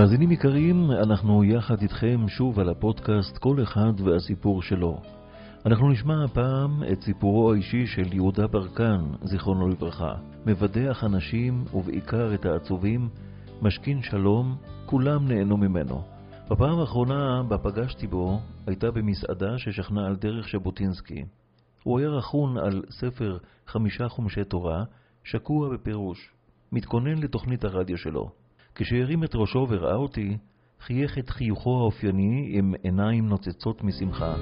מאזינים יקרים, אנחנו יחד איתכם שוב על הפודקאסט כל אחד והסיפור שלו. אנחנו נשמע הפעם את סיפורו האישי של יהודה ברקן, זיכרונו לברכה. מבדח אנשים, ובעיקר את העצובים, משכין שלום, כולם נהנו ממנו. בפעם האחרונה בה פגשתי בו, הייתה במסעדה ששכנה על דרך ז'בוטינסקי. הוא היה רכון על ספר חמישה חומשי תורה, שקוע בפירוש, מתכונן לתוכנית הרדיו שלו. כשהרים את ראשו וראה אותי, חייך את חיוכו האופייני עם עיניים נוצצות משמחה.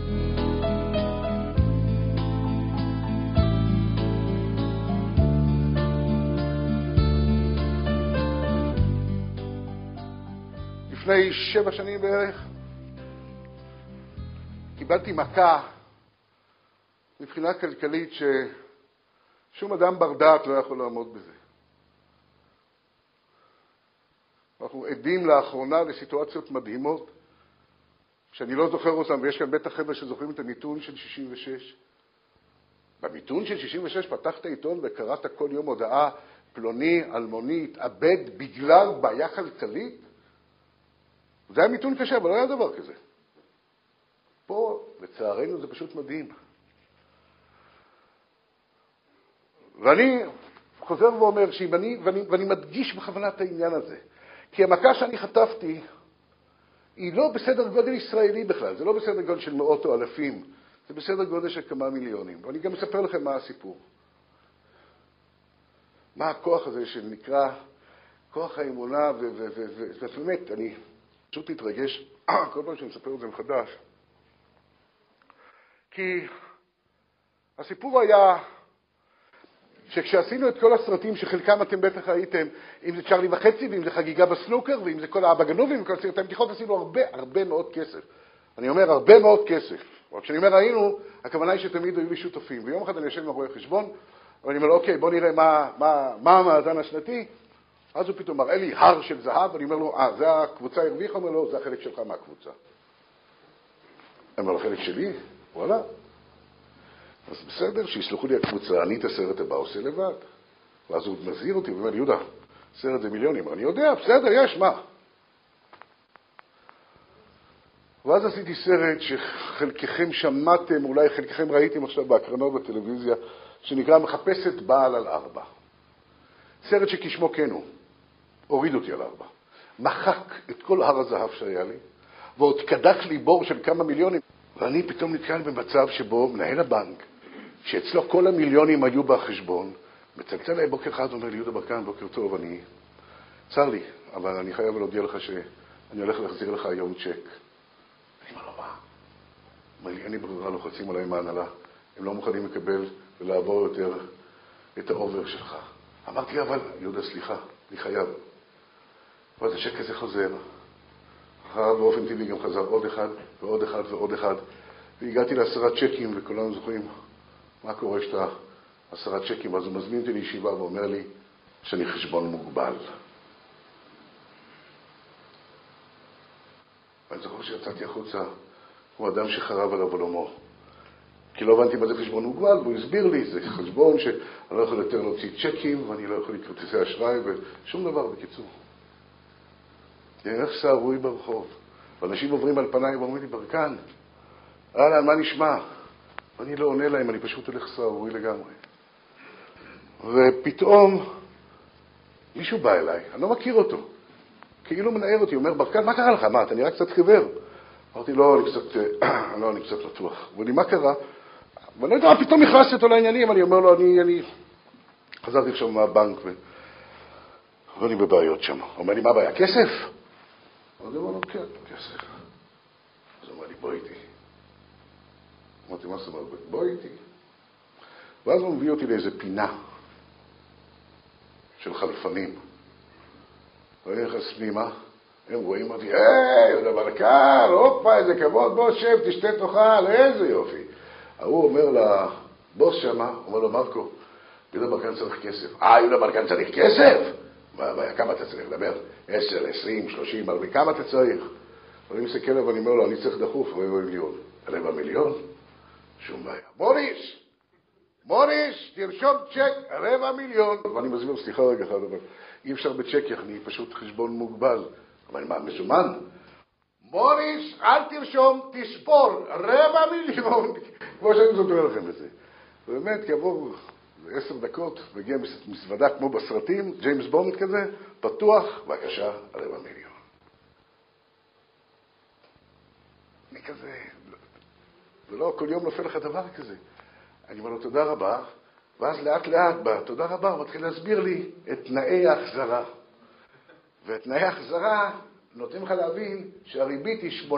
לפני שבע שנים בערך קיבלתי מכה מבחינה כלכלית ששום אדם בר דעת לא יכול לעמוד בזה. אנחנו עדים לאחרונה לסיטואציות מדהימות שאני לא זוכר אותן, ויש כאן בטח חבר'ה שזוכרים את המיתון של 66. במיתון של 66 פתחת עיתון וקראת כל יום הודעה פלוני, אלמוני, התאבד בגלל בעיה כלכלית? זה היה מיתון קשה, אבל לא היה דבר כזה. פה, לצערנו, זה פשוט מדהים. ואני חוזר ואומר שאם אני, ואני, ואני מדגיש בכוונה את העניין הזה, כי המכה שאני חטפתי היא לא בסדר גודל ישראלי בכלל, זה לא בסדר גודל של מאות או אלפים, זה בסדר גודל של כמה מיליונים. ואני גם אספר לכם מה הסיפור. מה הכוח הזה שנקרא כוח האמונה, ובאמת, אני פשוט מתרגש כל פעם שאני מספר את זה מחדש, כי הסיפור היה שכשעשינו את כל הסרטים, שחלקם אתם בטח ראיתם, אם זה צ'רלי וחצי, ואם זה חגיגה בסנוקר, ואם זה כל האבא גנובים, וכל סרטי הבדיחות, עשינו הרבה הרבה מאוד כסף. אני אומר הרבה מאוד כסף. אבל כשאני אומר ראינו, הכוונה היא שתמיד היו לי שותפים. ויום אחד אני יושב עם רואה חשבון, ואני אומר לו, אוקיי, בוא נראה מה, מה, מה המאזן השנתי. אז הוא פתאום מראה לי הר של זהב, ואני אומר לו, אה, זה הקבוצה הרוויחה? אומר לו, זה החלק שלך מהקבוצה. אני אומר לו, החלק שלי? וואלה. אז בסדר, שיסלחו לי הקבוצה, אני את הסרט הבא עושה לבד. ואז הוא מזהיר אותי ואומר יהודה, סרט זה מיליונים. אני יודע, בסדר, יש, מה? ואז עשיתי סרט שחלקכם שמעתם, אולי חלקכם ראיתם עכשיו בהקרנות בטלוויזיה, שנקרא מחפשת בעל על ארבע. סרט שכשמו כן הוא. הוריד אותי על ארבע. מחק את כל הר הזהב שהיה לי, ועוד קדח לי בור של כמה מיליונים. ואני פתאום נתקל במצב שבו מנהל הבנק, שאצלו כל המיליונים היו בחשבון, מצלצל אליי בוקר אחד ואומר לי, יהודה ברקן, בוקר טוב, אני... צר לי, אבל אני חייב להודיע לך שאני הולך להחזיר לך היום צ'ק. אני אומר לו, מה? אומר לי, אין לי ברירה, לוחצים עליי מההנהלה. הם לא מוכנים לקבל ולעבור יותר את האובר שלך. אמרתי, אבל, יהודה, סליחה, אני חייב. ואז השק הזה חוזר. אחריו באופן טבעי גם חזר עוד אחד ועוד אחד ועוד אחד. והגעתי לעשרה צ'קים, וכולנו זוכרים מה קורה כשאתה עשרה צ'קים. ואז הוא מזמין אותי לישיבה ואומר לי שאני חשבון מוגבל. ואני זוכר שיצאתי החוצה כמו אדם שחרב עליו עולמו. כי לא הבנתי מה זה חשבון מוגבל, והוא הסביר לי, זה חשבון שאני לא יכול יותר להוציא צ'קים, ואני לא יכול לכרטיסי אשראי, ושום דבר, בקיצור. אני הולך סהרוי ברחוב, ואנשים עוברים על פניי ואומרים לי, ברקן, אהלן, מה נשמע? ואני לא עונה להם, אני פשוט הולך סהרוי לגמרי. ופתאום מישהו בא אליי, אני לא מכיר אותו, כאילו מנער אותי, אומר, ברקן, מה קרה לך? מה, אתה נראה קצת חיוור. אמרתי, לא, אני קצת, לא, אני קצת לטוח. הוא אומר לי, מה קרה? ואני לא יודע, פתאום נכנסתי אותו לעניינים, אני אומר לו, אני, אני... חזרתי עכשיו מהבנק ו... ואני בבעיות שם. הוא אומר לי, מה הבעיה, כסף? אז הוא אומר לו, כן, כסף. אז הוא אומר לי, בוא איתי. אמרתי, מה זאת אומרת? בוא איתי. ואז הוא מביא אותי לאיזה פינה של חלפנים. ואני נכנס פנימה, הם רואים אותי, היי, יהודה ברקן, הופה, איזה כבוד, בוא שב, תשתה תאכל, איזה יופי. ההוא אומר לבוס שמה, אומר לו, מרקו, יהודה ברקן צריך כסף. אה, יהודה ברקן צריך כסף? מה, כמה אתה צריך לדבר? עשר, עשרים, שלושים, הרבה, כמה אתה צריך? ואני מסתכל עליו ואני אומר לו, אני צריך דחוף רבע מיליון. רבע מיליון? שום בעיה. מוריס! מוריס, תרשום צ'ק, רבע מיליון. ואני מזמין, סליחה רגע אחד, אבל אי אפשר בצ'ק, אני פשוט חשבון מוגבל. אבל מה, מזומן? מוריס, אל תרשום, תספור, רבע מיליון, כמו שאני זוכר לכם את זה. באמת, כעבור עשר דקות מגיע מזוודה כמו בסרטים, ג'יימס בונד כזה, פתוח, בבקשה, רבע מיליון. אני כזה, ולא, כל יום נופל לך דבר כזה. אני אומר לו, תודה רבה, ואז לאט לאט, בתודה רבה, הוא מתחיל להסביר לי את תנאי ההחזרה. ואת תנאי ההחזרה נותנים לך להבין שהריבית היא 8%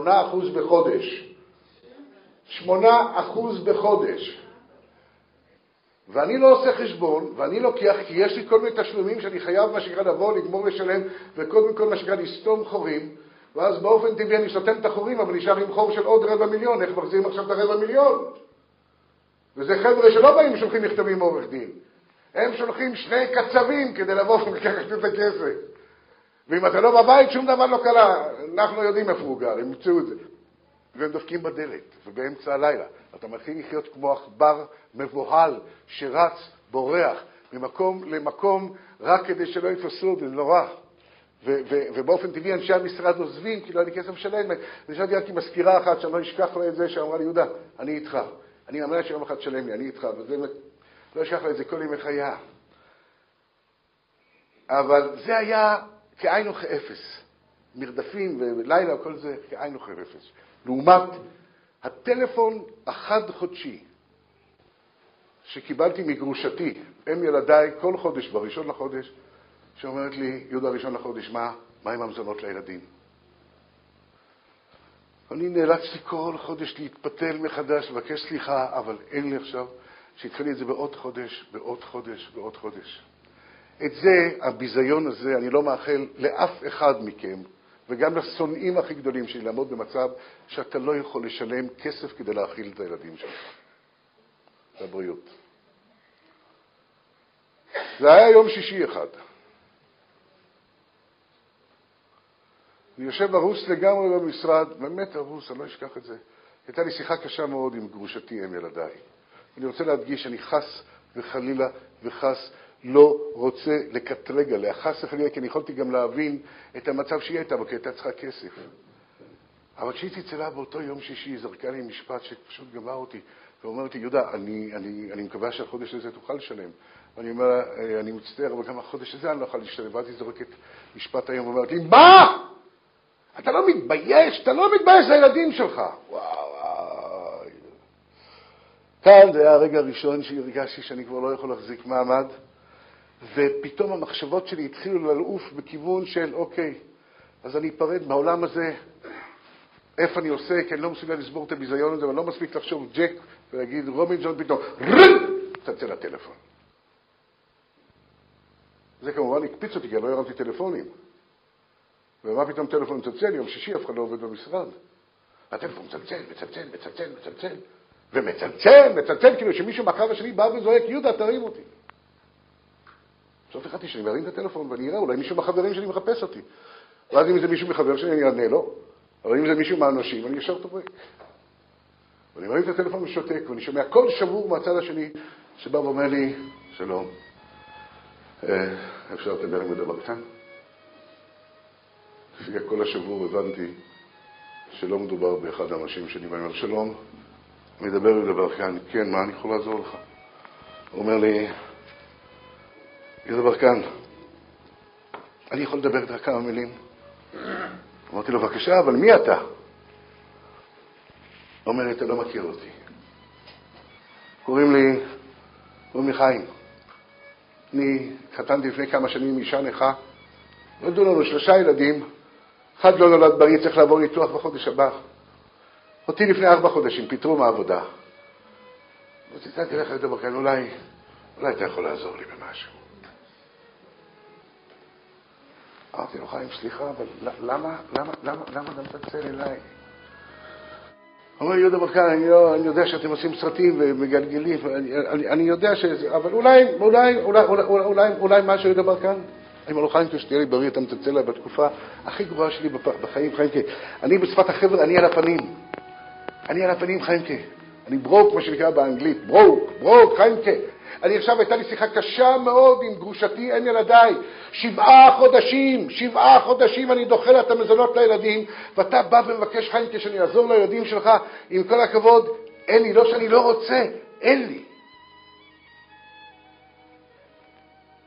בחודש. 8% בחודש. ואני לא עושה חשבון, ואני לוקח, כי יש לי כל מיני תשלומים שאני חייב, מה שנקרא, לבוא, לגמור לשלם, וקודם כל, מה שנקרא, לסתום חורים, ואז באופן טבעי אני סותם את החורים, אבל נשאר עם חור של עוד רבע מיליון, איך מחזירים עכשיו את הרבע מיליון? וזה חבר'ה שלא באים ושולחים מכתבים מעורך דין. הם שולחים שני קצבים כדי לבוא ולקחת את הכסף. ואם אתה לא בבית, שום דבר לא קרה. אנחנו יודעים איפה הוא גר, הם ימצאו את זה. והם דופקים בדלת, ובאמצע הלילה. אתה מתחיל לחיות כמו עכבר מבוהל שרץ, בורח, ממקום למקום, רק כדי שלא יתפסו, זה נורא. ובאופן טבעי אנשי המשרד עוזבים, כי לא היה לי כסף לשלם. ונשארתי רק עם מזכירה אחת שאני לא אשכח לה את זה, שאמרה לי, יהודה, אני איתך. אני מאמין שיום אחד תשלם לי, אני איתך. וזה, לא אשכח לה את זה כל ימי חייה. אבל זה היה כאין וכאפס. מרדפים ולילה וכל זה כאין וכאפס. לעומת הטלפון החד-חודשי שקיבלתי מגרושתי, אם ילדיי, כל חודש, בראשון לחודש, שאומרת לי, יהודה ראשון לחודש, מה, מה עם המזונות לילדים? אני נאלצתי כל חודש להתפתל מחדש, לבקש סליחה, אבל אין לי עכשיו, שידחה לי את זה בעוד חודש, בעוד חודש, בעוד חודש. את זה, הביזיון הזה, אני לא מאחל לאף אחד מכם, וגם לשונאים הכי גדולים שלי, לעמוד במצב שאתה לא יכול לשלם כסף כדי להאכיל את הילדים שלך. זה הבריאות. זה היה יום שישי אחד. אני יושב הרוס לגמרי במשרד, באמת הרוס, אני לא אשכח את זה. הייתה לי שיחה קשה מאוד עם גרושתי, אם ילדיי. אני רוצה להדגיש, אני חס וחלילה וחס לא רוצה לקטרג עליה, חס וחלילה, כי אני יכולתי גם להבין את המצב שהיא הייתה בו, כי הייתה צריכה כסף. אבל כשהיא צלצלה באותו יום שישי, היא זרקה לי משפט שפשוט גמר אותי, ואומרת לי, יהודה, אני, אני, אני מקווה שהחודש הזה תוכל לשלם. ואני אומר לה, אה, אני מצטער, אבל גם החודש הזה אני לא יכול להשתלם. ואז היא זורקת משפט היום ואומרת לי, מה? אתה לא מתבייש? אתה לא מתבייש לילדים שלך. וואו, וואי. כאן זה היה הרגע הראשון שהרגשתי שאני כבר לא יכול להחזיק מעמד. ופתאום המחשבות שלי התחילו לעוף בכיוון של, אוקיי, אז אני אפרד מהעולם הזה, איפה אני עושה, כי אני לא מסוגל לסבור את הביזיון הזה, ואני לא מספיק לחשוב ג'ק ולהגיד רובינג'ון פתאום, טלפונים. ומה פתאום טלפון מצלצל? יום שישי אף אחד לא עובד במשרד. הטלפון מצלצל, מצלצל, מצלצל, מצלצל, ומצלצל, מצלצל, כאילו שמישהו מהקו השני בא וזועק, יהודה, תרים אותי. בסוף החלטתי שאני מרים את הטלפון ואני אראה, אולי מישהו מהחברים שלי מחפש אותי. ואז אם זה מישהו מחבר שלי, אני אענה לו, אבל אם זה מישהו מהאנשים, אני ישר טובק. ואני מרים את הטלפון ושותק, ואני שומע קול שבור מהצד השני, שבא ואומר לי, שלום, אה, אפשר לדבר עם הדבר כאן? לפי הקול השבור הבנתי שלא מדובר באחד האנשים שלי, ואני אומר, שלום, מדבר עם דבר כאן, כן, מה אני יכול לעזור לך? הוא אומר לי, יהודה ברקן, אני יכול לדבר איתך כמה מילים? אמרתי לו, בבקשה, אבל מי אתה? הוא אומר לי, אתה לא מכיר אותי. קוראים לי, קוראים לי חיים. אני חתנתי לפני כמה שנים עם אישה נכה, נולדו לנו שלושה ילדים, אחד לא נולד בריא, צריך לעבור ניתוח בחודש הבא. אותי לפני ארבע חודשים פיטרו מהעבודה. וצלצלתי לך לדבר כאן, אולי, אולי אתה יכול לעזור לי במשהו. אמרתי לו, חיים, סליחה, אבל למה, למה, למה, למה אתה מצלצל אליי? אומר יהודה ברקן, אני, לא, אני יודע שאתם עושים סרטים ומגלגלים, אני, אני, אני יודע שזה, אבל אולי, אולי, אולי, אולי, אולי, אולי משהו יהודה ברקן? אני אומר לו, חיים, שתהיה לי בריא, אתה מצלצל אליי בתקופה הכי גרועה שלי בחיים, חיים, אני בשפת החבר'ה, אני על הפנים. אני על הפנים, חיים, אני ברוק, מה שנקרא באנגלית, ברוק, ברוק, חיימקה. אני עכשיו, הייתה לי שיחה קשה מאוד עם גרושתי, אין ילדיי. שבעה חודשים, שבעה חודשים אני דוחה לה את המזונות לילדים, ואתה בא ומבקש, חיימקה, שאני אעזור לילדים שלך, עם כל הכבוד, אין לי, לא שאני לא רוצה, אין לי.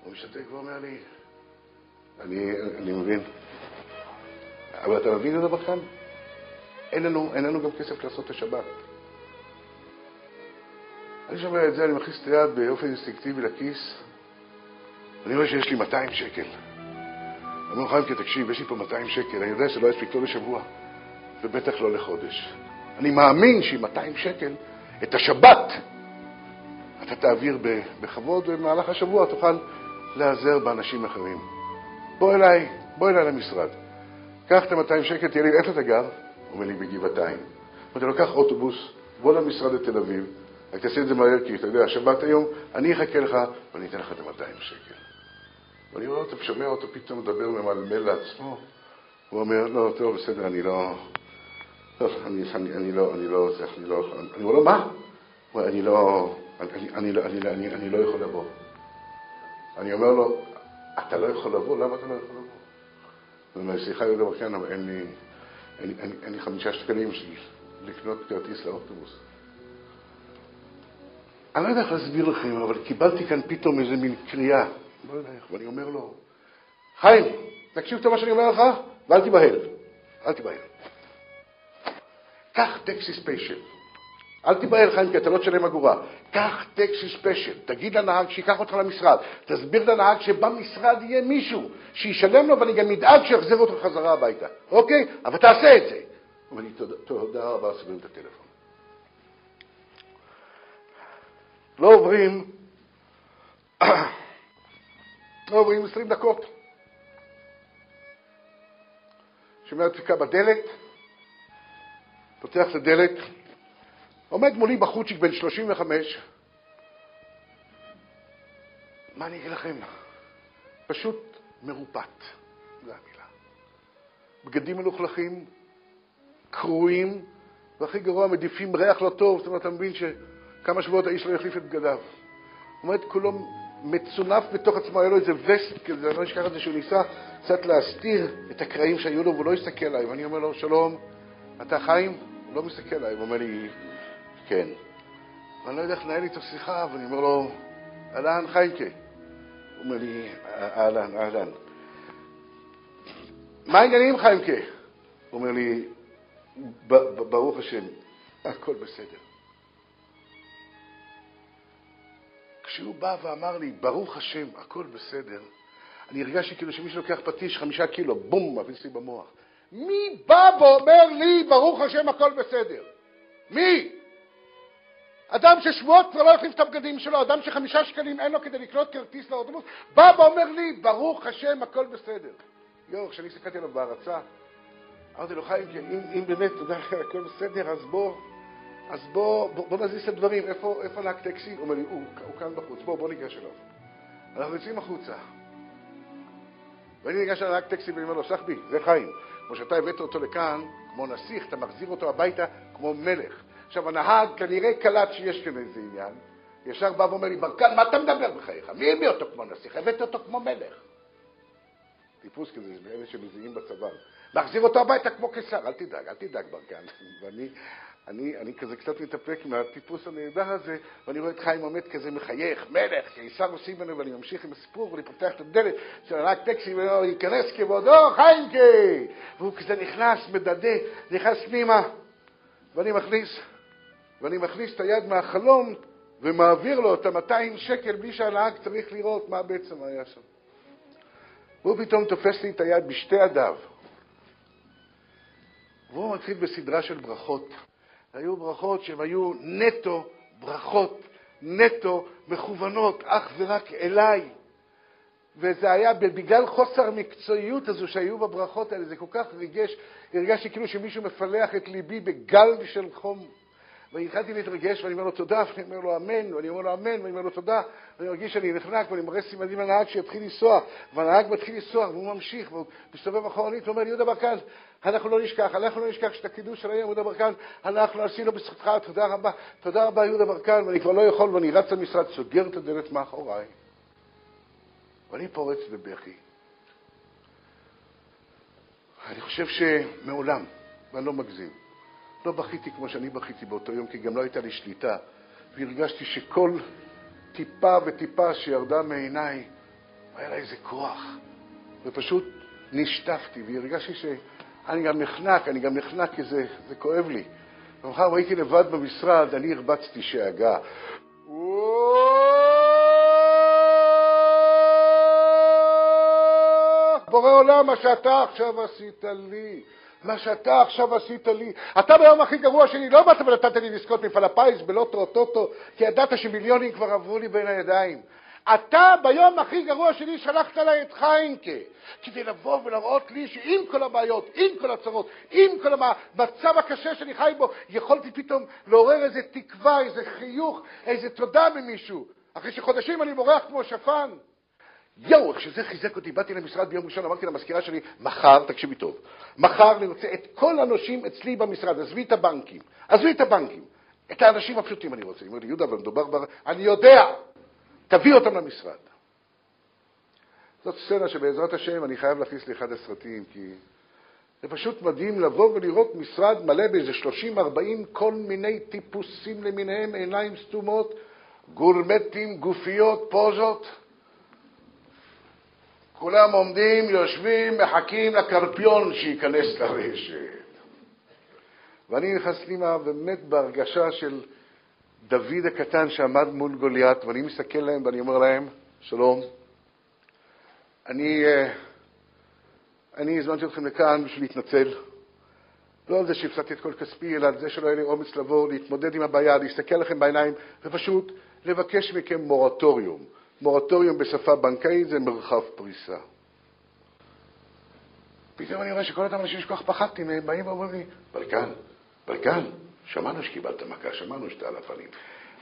הוא משתק ואומר לי, אני, אני מבין, אבל אתה מבין את הדבר כאן? אין לנו, אין לנו גם כסף לעשות את השבת. אני שומע את זה, אני מכניס את היד באופן אינסטינקטיבי לכיס, אני רואה שיש לי 200 שקל. אני אומר חיימקה, תקשיב, יש לי פה 200 שקל, אני יודע שלא יספיק לא לשבוע, ובטח לא לחודש. אני מאמין שעם 200 שקל, את השבת, אתה תעביר בכבוד, ובמהלך השבוע תוכל להיעזר באנשים אחרים. בוא אליי, בוא אליי למשרד. קח את ה-200 שקל, תהיה לי, איפה אתה גר? אומר לי, בגבעתיים. אמרתי לו, קח אוטובוס, בוא למשרד לתל אביב, רק תעשה את זה מהר, כי אתה יודע, השבת היום, אני אחכה לך ואני אתן לך את ה-200 שקל. ואני רואה אותו, שומע אותו פתאום מדבר ומלמל לעצמו. הוא אומר, לא, טוב, בסדר, אני לא... טוב, אני, אני, אני לא, אני לא, אני לא, אני אומר לו, מה? הוא אומר, אני לא, אני, אני, אני, אני, אני לא יכול לבוא. אני אומר לו, אתה לא יכול לבוא? למה אתה לא יכול לבוא? הוא אומר, סליחה, יהודה ברקן, אבל אין לי, אין, אין, אין לי חמישה שקלים לקנות כרטיס לאוטובוס. אני לא יודע איך להסביר לכם, אבל קיבלתי כאן פתאום איזה מין קריאה, לא יודע איך, ואני אומר לו, חיים, תקשיב טוב מה שאני אומר לך, ואל תיבהל, אל תיבהל. קח taxi special. אל תיבהל, חיים, כי אתה לא תשלם אגורה. קח taxi special, תגיד לנהג שייקח אותך למשרד, תסביר לנהג שבמשרד יהיה מישהו שישלם לו, ואני גם אדאג שיחזיר אותך חזרה הביתה, אוקיי? אבל תעשה את זה. הוא אומר לי, תודה רבה, סוגרים את הטלפון. לא עוברים, לא עוברים 20 דקות. שומע דפיקה בדלת, פותח את הדלת, עומד מולי בחוצ'יק בן 35, מה אני אגיד לכם? פשוט מרופט, זו המילה. בגדים מלוכלכים, קרועים, והכי גרוע, מדיפים ריח לא טוב, זאת אומרת, אתה מבין שכמה שבועות האיש לא יחליף את בגדיו. עומד כולו מצונף בתוך עצמו, היה לו איזה וסט כזה, אני לא אשכח את זה שהוא ניסה קצת להסתיר את הקרעים שהיו לו, והוא לא הסתכל עליי, ואני אומר לו, שלום, אתה חיים? הוא לא מסתכל עליי, הוא אומר לי, כן. ואני לא יודע איך לנהל איתו שיחה, ואני אומר לו, אהלן, חיימקה. הוא אומר לי, אהלן, אהלן. מה העניינים, חיימקה? הוא אומר לי, ברוך השם, הכל בסדר. כשהוא בא ואמר לי, ברוך השם, הכל בסדר, אני הרגשתי כאילו שמישהו לוקח פטיש חמישה קילו, בום, מכניס לי במוח. מי בא ואומר לי, ברוך השם, הכל בסדר? מי? אדם ששבועות כבר לא יחליף את הבגדים שלו, אדם שחמישה שקלים אין לו כדי לקנות כרטיס לאוטובוס, בא ואומר לי, ברוך השם, הכל בסדר. יואו, כשאני הסתכלתי עליו בהרצה, אמרתי לו, חיים, אם, אם באמת, אתה יודע, הכל בסדר, אז בוא, אז בוא, בוא, בוא נזיז את הדברים. איפה, איפה נהג טקסי? הוא אומר לי, הוא, הוא כאן בחוץ, בוא, בוא ניגש אליו. אנחנו יוצאים החוצה. ואני ניגש לנהג טקסי ואני אומר לו, סחבי, זה חיים. כמו שאתה הבאת אותו לכאן, כמו נסיך, אתה מחזיר אותו הביתה כמו מלך. עכשיו, הנהג כנראה קלט שיש כאן איזה עניין, ישר בא ואומר לי, ברקן, מה אתה מדבר בחייך? מי הביא אותו כמו נסיך? הבאת אותו כמו מלך. טיפוס כזה, אלה שמזיעים בצבא. להחזיר אותו הביתה כמו קיסר, אל תדאג, אל תדאג, ברקן. ואני אני, אני כזה קצת מתאפק מהטיפוס הנהדר הזה, ואני רואה את חיים עומד כזה מחייך, מלך, קיסר עושים ממנו, ואני ממשיך עם הסיפור, ואני פותח את הדלת של הנהג טקסי, ואני ייכנס כבודו, חיימקה! והוא כזה נכנס, מדדה, נכנס פנימה, ואני מכניס, ואני מכניס את היד מהחלום, ומעביר לו את ה-200 שקל בלי שהנהג צריך לראות מה בעצם היה שם. והוא פתאום תופס לי את היד בשתי ידיו. והוא מתחיל בסדרה של ברכות. היו ברכות שהן היו נטו ברכות, נטו מכוונות אך ורק אליי. וזה היה בגלל חוסר המקצועיות הזו שהיו בברכות האלה, זה כל כך ריגש, הרגשתי כאילו שמישהו מפלח את ליבי בגל של חום. והתחלתי להתרגש, ואני אומר לו תודה, ואני אומר לו אמן, ואני אומר לו אמן, ואני אומר לו תודה, ואני מרגיש שאני נחנק, ואני מראה סימנים לנהג שיתחיל לנסוע, והנהג מתחיל לנסוע, והוא ממשיך, והוא מסתובב אחורנית, ואומר יהודה ברקן, אנחנו לא נשכח, אנחנו לא נשכח שאת הקידוש של היום, יהודה ברקן, אנחנו עשינו בזכותך, תודה רבה, תודה רבה, יהודה ברקן, ואני כבר לא יכול, ואני רץ למשרד, סוגר את הדלת מאחוריי, ואני פורץ בבכי. אני חושב שמעולם, ואני לא מגזים, לא בכיתי כמו שאני בכיתי באותו יום, כי גם לא הייתה לי שליטה, והרגשתי שכל טיפה וטיפה שירדה מעיניי, היה לה איזה כוח, ופשוט נשטפתי, והרגשתי שאני גם נחנק, אני גם נחנק כי זה, זה כואב לי. ומחר הייתי לבד במשרד, אני הרבצתי שאגה. בורא עולם, מה שאתה עכשיו עשית לי, מה שאתה עכשיו עשית לי. אתה ביום הכי גרוע שלי לא באת ונתת לי לזכות מפעל הפיס בלוטו טוטו, כי ידעת שמיליונים כבר עברו לי בין הידיים. אתה ביום הכי גרוע שלי שלחת אליי את חיינקה, כדי לבוא ולהראות לי שעם כל הבעיות, עם כל הצרות, עם כל המצב הקשה שאני חי בו, יכולתי פתאום לעורר איזה תקווה, איזה חיוך, איזה תודה ממישהו. אחרי שחודשים אני בורח כמו שפן. יואו, איך שזה חיזק אותי, באתי למשרד ביום ראשון, אמרתי למזכירה שלי, מחר, תקשיבי טוב, מחר רוצה את כל הנושים אצלי במשרד, עזבי את הבנקים, עזבי את הבנקים, את האנשים הפשוטים אני רוצה. היא אומרת לי, יהודה, אבל מדובר בר... אני יודע, תביא אותם למשרד. זאת סצנה שבעזרת השם אני חייב להכניס לאחד הסרטים, כי זה פשוט מדהים לבוא ולראות משרד מלא באיזה 30-40 כל מיני טיפוסים למיניהם, עיניים סתומות, גורמטים, גופיות, פוזות. כולם עומדים, יושבים, מחכים לקרפיון שייכנס לרשת. ואני נכנס פנימה באמת בהרגשה של דוד הקטן שעמד מול גוליית, ואני מסתכל להם ואני אומר להם, שלום, אני, אה, אני הזמנתי אתכם לכאן בשביל להתנצל. לא על זה שהפסדתי את כל כספי, אלא על זה שלא היה לי אומץ לבוא, להתמודד עם הבעיה, להסתכל לכם בעיניים, ופשוט לבקש מכם מורטוריום. מורטוריום בשפה בנקאית זה מרחב פריסה. פתאום אני רואה שכל אותם אנשים שכל כך פחדתי מהם באים ואומרים לי, בלקן, בלקן, שמענו שקיבלת מכה, שמענו שאתה על הפנים.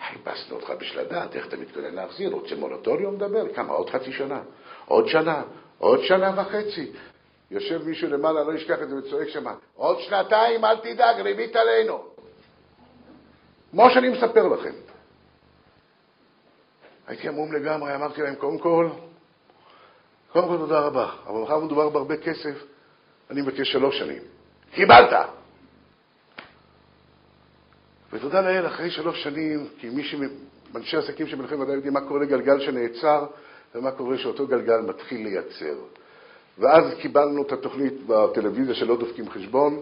חיפשנו אותך בשביל לדעת איך אתה מתכונן להחזיר, רוצה מורטוריום לדבר? כמה? עוד חצי שנה? עוד שנה? עוד שנה וחצי? יושב מישהו למעלה, לא ישכח את זה, וצועק שם, עוד שנתיים, אל תדאג, ריבית עלינו. כמו שאני מספר לכם. הייתי עמום לגמרי, אמרתי להם, קודם כל, קודם כל תודה רבה, אבל מאחר מדובר בהרבה כסף, אני מבקש שלוש שנים. קיבלת! ותודה לאל, אחרי שלוש שנים, כי מי ש... אנשי עסקים שבלכם ודאי יודעים מה קורה לגלגל שנעצר ומה קורה שאותו גלגל מתחיל לייצר. ואז קיבלנו את התוכנית בטלוויזיה של לא דופקים חשבון,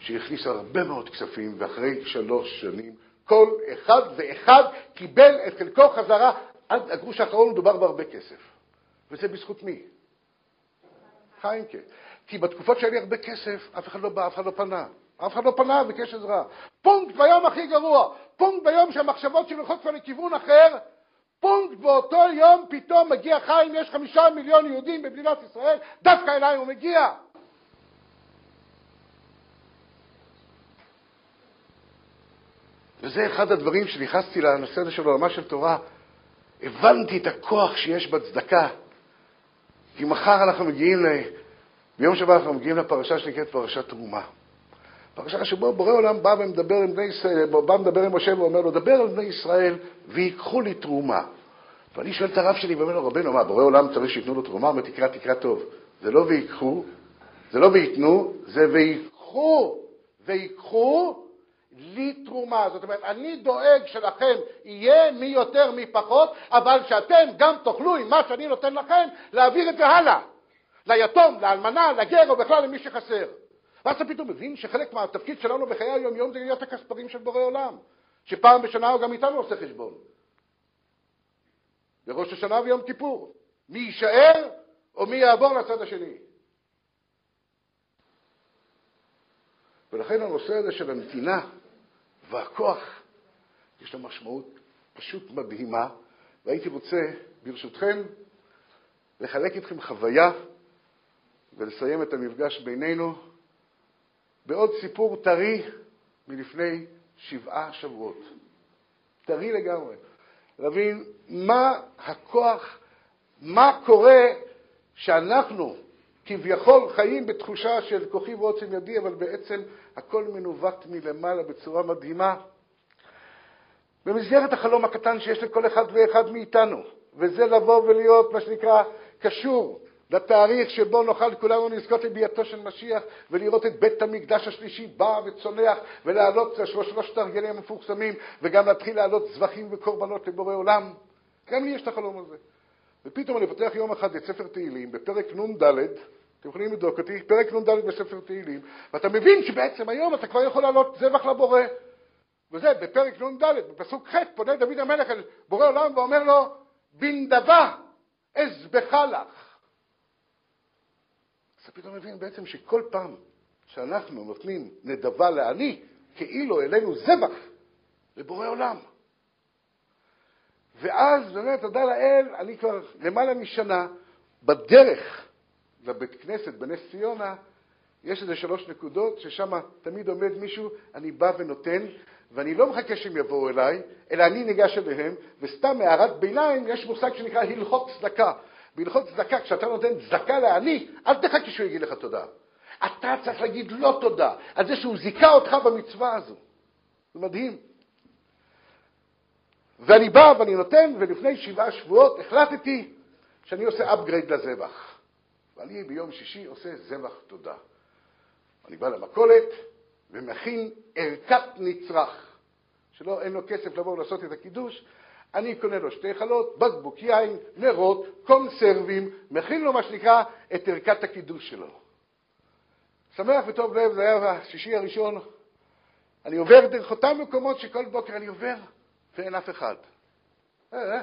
שהכניסה הרבה מאוד כספים, ואחרי שלוש שנים כל אחד ואחד קיבל את חלקו חזרה עד הגרוש האחרון מדובר בהרבה כסף. וזה בזכות מי? חיימקה. כי בתקופות שהיה לי הרבה כסף, אף אחד לא בא, אף אחד לא פנה. אף אחד לא פנה וביקש עזרה. פונקט ביום הכי גרוע, פונקט ביום שהמחשבות שלי הולכות כבר לכיוון אחר, פונקט באותו יום פתאום מגיע חיים, יש חמישה מיליון יהודים במדינת ישראל, דווקא אליי הוא מגיע. וזה אחד הדברים שנכנסתי לנושא הזה של עולמה של תורה, הבנתי את הכוח שיש בצדקה. כי מחר אנחנו מגיעים, ל... ביום שבת אנחנו מגיעים לפרשה שנקראת פרשת תרומה. פרשה שבו בורא עולם בא ומדבר עם בני ישראל, בא ומדבר עם משה ואומר לו, דבר על בני ישראל ויקחו לי תרומה. ואני שואל את הרב שלי ואומר לו, רבנו, מה, בורא עולם צריך שייתנו לו תרומה? הוא אומר, תקרא, תקרא טוב. זה לא ויקחו, זה לא וייתנו, זה ויקחו. ויקחו לי תרומה. זאת אומרת, אני דואג שלכם יהיה מי יותר מי פחות, אבל שאתם גם תוכלו עם מה שאני נותן לכם להעביר את זה הלאה. ליתום, לאלמנה, לגר או בכלל למי שחסר. ואז אתה פתאום מבין שחלק מהתפקיד שלנו בחיי היום-יום זה להיות הכספרים של בורא עולם, שפעם בשנה הוא גם איתנו עושה חשבון. בראש השנה ויום כיפור. מי יישאר או מי יעבור לצד השני. ולכן הנושא הזה של הנתינה והכוח, יש לו משמעות פשוט מדהימה, והייתי רוצה, ברשותכם, לחלק איתכם חוויה ולסיים את המפגש בינינו בעוד סיפור טרי מלפני שבעה שבועות. טרי לגמרי. להבין מה הכוח, מה קורה שאנחנו כביכול חיים בתחושה של כוחי ועוצם ידי, אבל בעצם הכל מנווט מלמעלה בצורה מדהימה. במסגרת החלום הקטן שיש לכל אחד ואחד מאיתנו, וזה לבוא ולהיות, מה שנקרא, קשור לתאריך שבו נוכל כולנו לזכות לביאתו של משיח ולראות את בית המקדש השלישי בא וצונח ולהעלות שלושת הרגלים המפורסמים וגם להתחיל להעלות זבחים וקורבנות לבורא עולם. גם לי יש את החלום הזה. ופתאום אני פותח יום אחד את ספר תהילים בפרק נ"ד, אתם יכולים לבדוק אותי, פרק נ"ד בספר תהילים, ואתה מבין שבעצם היום אתה כבר יכול להעלות זבח לבורא. וזה בפרק נ"ד, בפסוק ח', פונה דוד המלך אל בורא עולם ואומר לו, בנדבה אזבחה לך. אז אתה פתאום מבין בעצם שכל פעם שאנחנו נותנים נדבה לעני, כאילו אלינו זבח לבורא עולם. ואז באמת, תודה לאל, אני כבר למעלה משנה בדרך לבית כנסת בנס ציונה, יש איזה שלוש נקודות ששם תמיד עומד מישהו, אני בא ונותן, ואני לא מחכה שהם יבואו אליי, אלא אני ניגש אליהם, וסתם הערת ביניים, יש מושג שנקרא הלכות צדקה. בהלכות צדקה, כשאתה נותן צדקה לעני, אל תחכה שהוא יגיד לך תודה. אתה צריך להגיד לא תודה על זה שהוא זיכה אותך במצווה הזו. זה מדהים. ואני בא ואני נותן, ולפני שבעה שבועות החלטתי שאני עושה upgrade לזבח. ואני ביום שישי עושה זבח תודה. אני בא למכולת ומכין ערכת נצרך, שלא, אין לו כסף לבוא ולעשות את הקידוש, אני קונה לו שתי חלות, בקבוק יין, נרות, קונסרבים, מכין לו מה שנקרא את ערכת הקידוש שלו. שמח וטוב לב, זה היה השישי הראשון. אני עובר דרך אותם מקומות שכל בוקר אני עובר ואין אף אחד. אה, אה.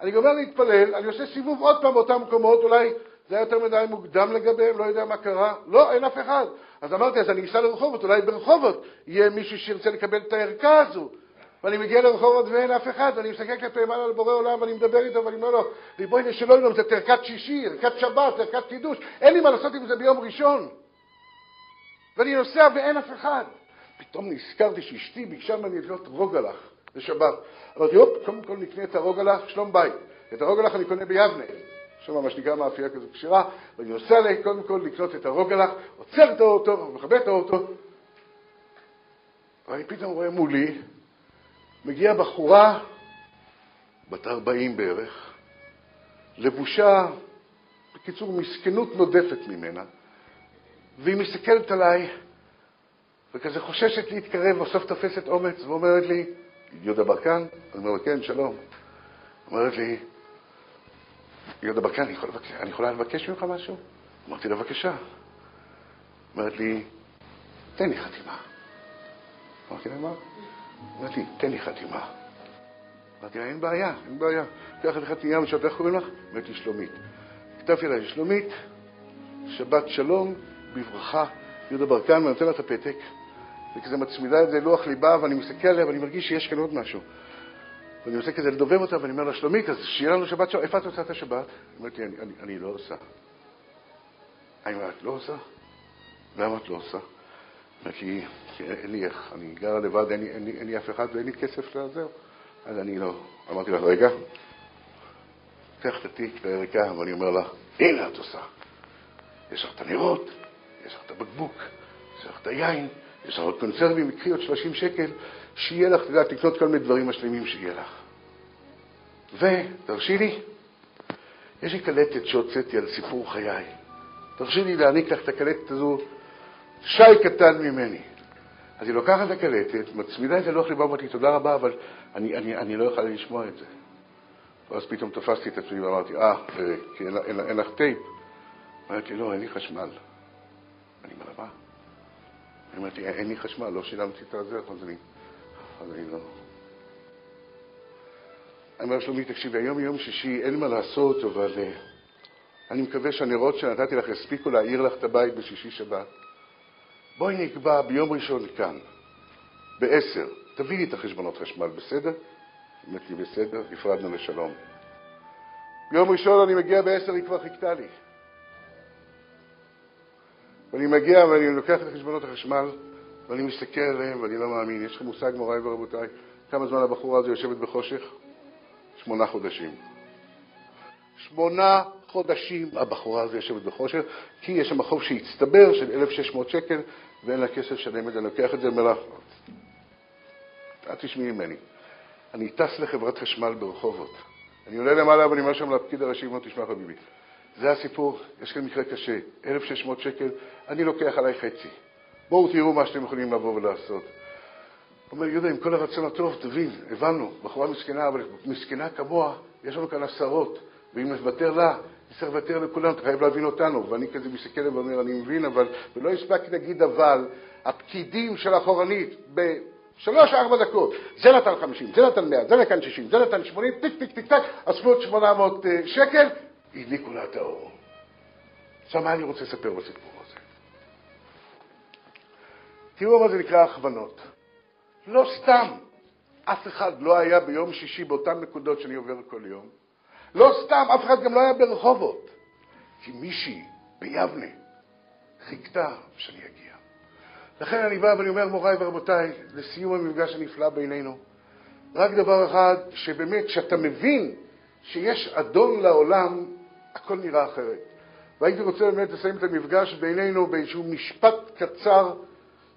אני גומר להתפלל, אני עושה סיבוב עוד פעם באותם מקומות, אולי זה היה יותר מדי מוקדם לגביהם, לא יודע מה קרה. לא, אין אף אחד. אז אמרתי, אז אני אסע לרחובות, אולי ברחובות יהיה מישהו שירצה לקבל את הערכה הזו. ואני מגיע לרחובות ואין אף אחד, ואני מסתכל כלפי מעלה על בורא עולם, ואני מדבר איתו, ואני אומר לו, ריבונו שלא ילום, זה ערכת שישי, ערכת שבת, ערכת קידוש, אין לי מה לעשות עם זה ביום ראשון. ואני נוסע ואין אף אחד. פתאום נזכרתי שאשתי ביקשה ממני לקנות רוגלח לשבת. אמרתי, הופ, קודם כל נקנה את הרוגלח, שלום בית. את הרוגלח אני קונה ביבנה. שם מה שנקרא מאפייה כזו כשרה, ואני נוסע לי קודם כל לקנות את הרוגלח, עוצר את האוטו, מכבה את האוטו, ואני פתאום רואה מולי מגיעה בחורה בת 40 בערך, לבושה, בקיצור, מסכנות נודפת ממנה, והיא מסתכלת עליי וכזה חוששת להתקרב, בסוף תופסת אומץ ואומרת לי, יהודה ברקן? אני אומר כן, שלום. אומרת לי, יהודה ברקן, אני, יכול לבקש, אני יכולה לבקש ממך משהו? אמרתי לה, בבקשה. אומרת לי, תן לי חתימה. אמרתי לה, מה? אמרת לי, תן לי חתימה. אמרתי לה, אין בעיה, אין בעיה. קח לי חתימה, משהו, איך קוראים לך? אמרתי לי, שלומית. כתבתי לה, שלומית, שבת שלום, בברכה, יהודה ברקן, ואני נותן לה את הפתק, וכזה מצמידה את זה לוח ליבה, ואני מסתכל עליה, ואני מרגיש שיש כאן עוד משהו. ואני עושה כזה לדובב אותה, ואני אומר לה, שלומית, אז שיהיה לנו שבת שלום, איפה את עושה את השבת? היא אומרת לי, אני, אני, אני לא עושה. אני אומר, את לא עושה? למה את לא עושה? אמרתי לי, אין לי איך, אני גרה לבד, אין לי, אין, לי, אין לי אף אחד ואין לי כסף לעזר. אז אני לא. אמרתי לה, רגע, קח את התיק לערכה, ואני אומר לה, הנה את עושה. יש לך את הנרות, יש לך את הבקבוק, יש לך את היין, יש לך עוד קונסרבים, קחי עוד 30 שקל, שיהיה לך, את יודעת, לקנות כל מיני דברים משלימים שיהיה לך. ותרשי לי, יש לי קלטת שהוצאתי על סיפור חיי. תרשי לי להעניק לך את הקלטת הזו שי קטן ממני. אז היא לוקחת את הקלטת, מצמידה את הלוח ליבה, אמרתי, תודה רבה, אבל אני, אני, אני לא יכולה לשמוע את זה. ואז פתאום תפסתי את עצמי ואמרתי, אה, כי אין, אין, אין לך טייפ. אמרתי, לא, אין לי חשמל. אני מה? אני אמרתי, אין לי חשמל, לא שילמתי את הזה, אז אני, אז אני לא... אני אומר, שלומי, תקשיבי, היום יום שישי, אין מה לעשות, אבל uh, אני מקווה שהנרות שנתתי לך יספיקו להעיר לך את הבית בשישי שבת. בואי נקבע ביום ראשון כאן, בעשר, תביאי לי את החשבונות חשמל, בסדר? אמרתי לי, בסדר, נפרדנו לשלום. ביום ראשון אני מגיע בעשר, היא כבר חיכתה לי. ואני מגיע ואני לוקח את חשבונות החשמל, ואני מסתכל עליהם ואני לא מאמין. יש לכם מושג, מוריי ורבותיי, כמה זמן הבחורה הזו יושבת בחושך? שמונה חודשים. שמונה חודשים הבחורה הזו יושבת בחושך, כי יש שם חוב שהצטבר של 1,600 שקל ואין לה כסף לשלם את זה. אני לוקח את זה ואומר לה, אל תשמעי ממני. אני טס לחברת חשמל ברחובות. אני עולה למעלה ואני אומר שם לפקיד הראשי, תשמע חביבי, זה הסיפור, יש כאן מקרה קשה, 1,600 שקל, אני לוקח עליי חצי. בואו תראו מה שאתם יכולים לבוא ולעשות. אומר יהודה, עם כל הרצון הטוב, תבין, הבנו, בחורה מסכנה, אבל מסכנה כמוה, יש לנו כאן עשרות, ואם נוותר לה, צריך לוותר לכולם, אתה חייב להבין אותנו. ואני כזה מסתכל ואומר, אני מבין, אבל, ולא הספקתי להגיד אבל, הפקידים של אחורנית, בשלוש, ארבע דקות, זה נתן חמישים, זה נתן מאה, זה נתן שישים, זה נתן שמונים, טיק, טיק, טיק, טק, אספו שמונה מאות אה, שקל, הדליקו לה את האור. עכשיו, מה אני רוצה לספר בסיפור הזה? תראו מה זה נקרא הכוונות. לא סתם אף אחד לא היה ביום שישי באותן נקודות שאני עובר כל יום. לא סתם אף אחד גם לא היה ברחובות. כי מישהי ביבנה חיכתה שאני אגיע. לכן אני בא ואני אומר, מוריי ורבותיי, לסיום המפגש הנפלא בינינו, רק דבר אחד, שבאמת, כשאתה מבין שיש אדון לעולם, הכל נראה אחרת. והייתי רוצה באמת לסיים את המפגש בינינו באיזשהו משפט קצר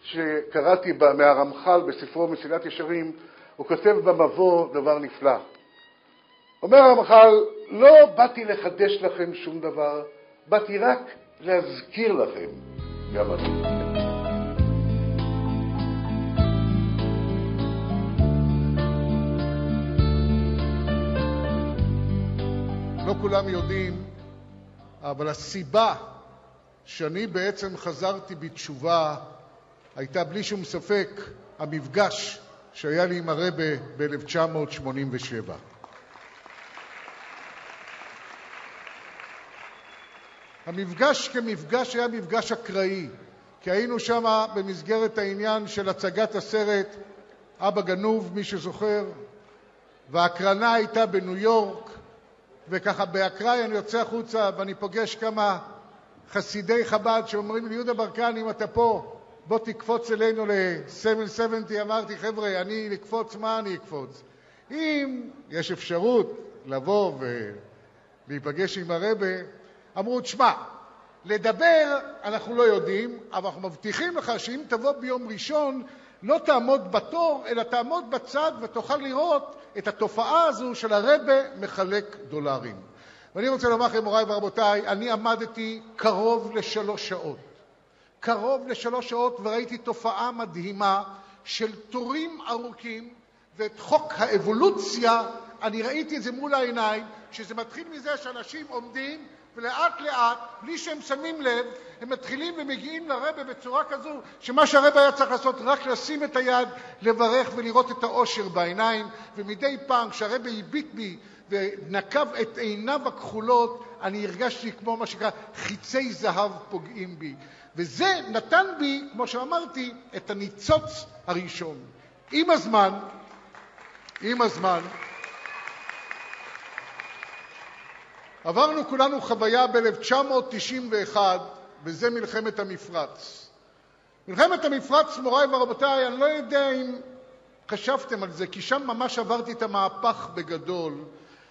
שקראתי מהרמח"ל בספרו מסילת ישרים, הוא כותב במבוא דבר נפלא. אומר הרמח"ל, לא באתי לחדש לכם שום דבר, באתי רק להזכיר לכם גם אני. כולם יודעים, אבל הסיבה שאני בעצם חזרתי בתשובה הייתה בלי שום ספק המפגש שהיה לי עם הרבה ב-1987. המפגש כמפגש היה מפגש אקראי, כי היינו שם במסגרת העניין של הצגת הסרט אבא גנוב, מי שזוכר, וההקרנה הייתה בניו יורק, וככה באקראי אני יוצא החוצה ואני פוגש כמה חסידי חב"ד שאומרים לי, יהודה ברקן, אם אתה פה, בוא תקפוץ אלינו ל-770. אמרתי, חבר'ה, אני לקפוץ, מה אני אקפוץ? אם יש אפשרות לבוא ולהיפגש עם הרבה, אמרו, תשמע, לדבר אנחנו לא יודעים, אבל אנחנו מבטיחים לך שאם תבוא ביום ראשון, לא תעמוד בתור, אלא תעמוד בצד ותוכל לראות את התופעה הזו של הרבה מחלק דולרים. ואני רוצה לומר לכם, מוריי ורבותיי, אני עמדתי קרוב לשלוש שעות. קרוב לשלוש שעות וראיתי תופעה מדהימה של תורים ארוכים ואת חוק האבולוציה, אני ראיתי את זה מול העיניים, שזה מתחיל מזה שאנשים עומדים ולאט לאט, בלי שהם שמים לב, הם מתחילים ומגיעים לרבה בצורה כזו, שמה שהרבה היה צריך לעשות, רק לשים את היד, לברך ולראות את האושר בעיניים, ומדי פעם כשהרבה הביט בי ונקב את עיניו הכחולות, אני הרגשתי כמו מה שנקרא חיצי זהב פוגעים בי. וזה נתן בי, כמו שאמרתי, את הניצוץ הראשון. עם הזמן, עם הזמן, עברנו כולנו חוויה ב-1991, וזה מלחמת המפרץ. מלחמת המפרץ, מוריי ורבותיי, אני לא יודע אם חשבתם על זה, כי שם ממש עברתי את המהפך בגדול.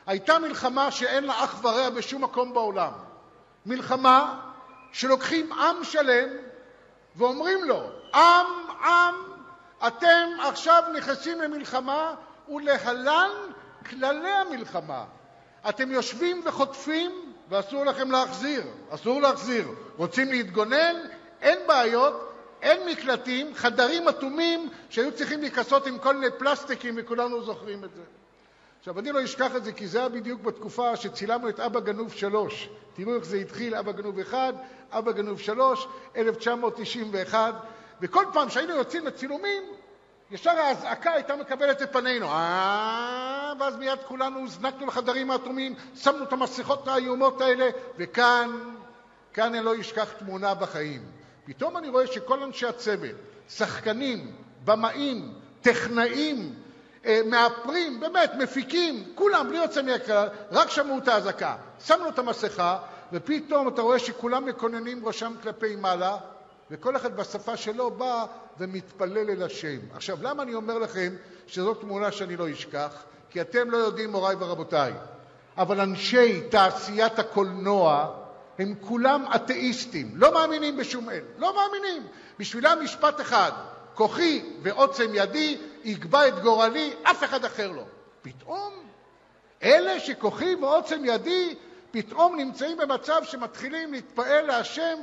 הייתה מלחמה שאין לה אח ורע בשום מקום בעולם. מלחמה שלוקחים עם שלם ואומרים לו, עם, עם, אתם עכשיו נכנסים למלחמה ולהלן כללי המלחמה. אתם יושבים וחוטפים ואסור לכם להחזיר, אסור להחזיר. רוצים להתגונן? אין בעיות, אין מקלטים, חדרים אטומים שהיו צריכים להיכסות עם כל מיני פלסטיקים וכולנו זוכרים את זה. עכשיו, אני לא אשכח את זה כי זה היה בדיוק בתקופה שצילמנו את אבא גנוב שלוש. תראו איך זה התחיל, אבא גנוב אחד, אבא גנוב שלוש, 1991, וכל פעם שהיינו יוצאים לצילומים, ישר האזעקה הייתה מקבלת את פנינו. אה, ואז מיד כולנו הוזנקנו לחדרים האטומים, שמנו את המסכות האיומות האלה, וכאן, כאן אני לא אשכח תמונה בחיים. פתאום אני רואה שכל אנשי הצוות, שחקנים, במאים, טכנאים, אה, מאפרים, באמת, מפיקים, כולם, בלי יוצא מהכלל, רק שמעו את האזעקה. שמנו את המסכה, ופתאום אתה רואה שכולם מקוננים ראשם כלפי מעלה, וכל אחד בשפה שלו בא ומתפלל אל השם. עכשיו, למה אני אומר לכם שזו תמונה שאני לא אשכח? כי אתם לא יודעים, מוריי ורבותיי, אבל אנשי תעשיית הקולנוע הם כולם אתאיסטים, לא מאמינים בשום אל, לא מאמינים. בשבילם משפט אחד, כוחי ועוצם ידי יקבע את גורלי, אף אחד אחר לא. פתאום אלה שכוחי ועוצם ידי פתאום נמצאים במצב שמתחילים להתפעל להשם,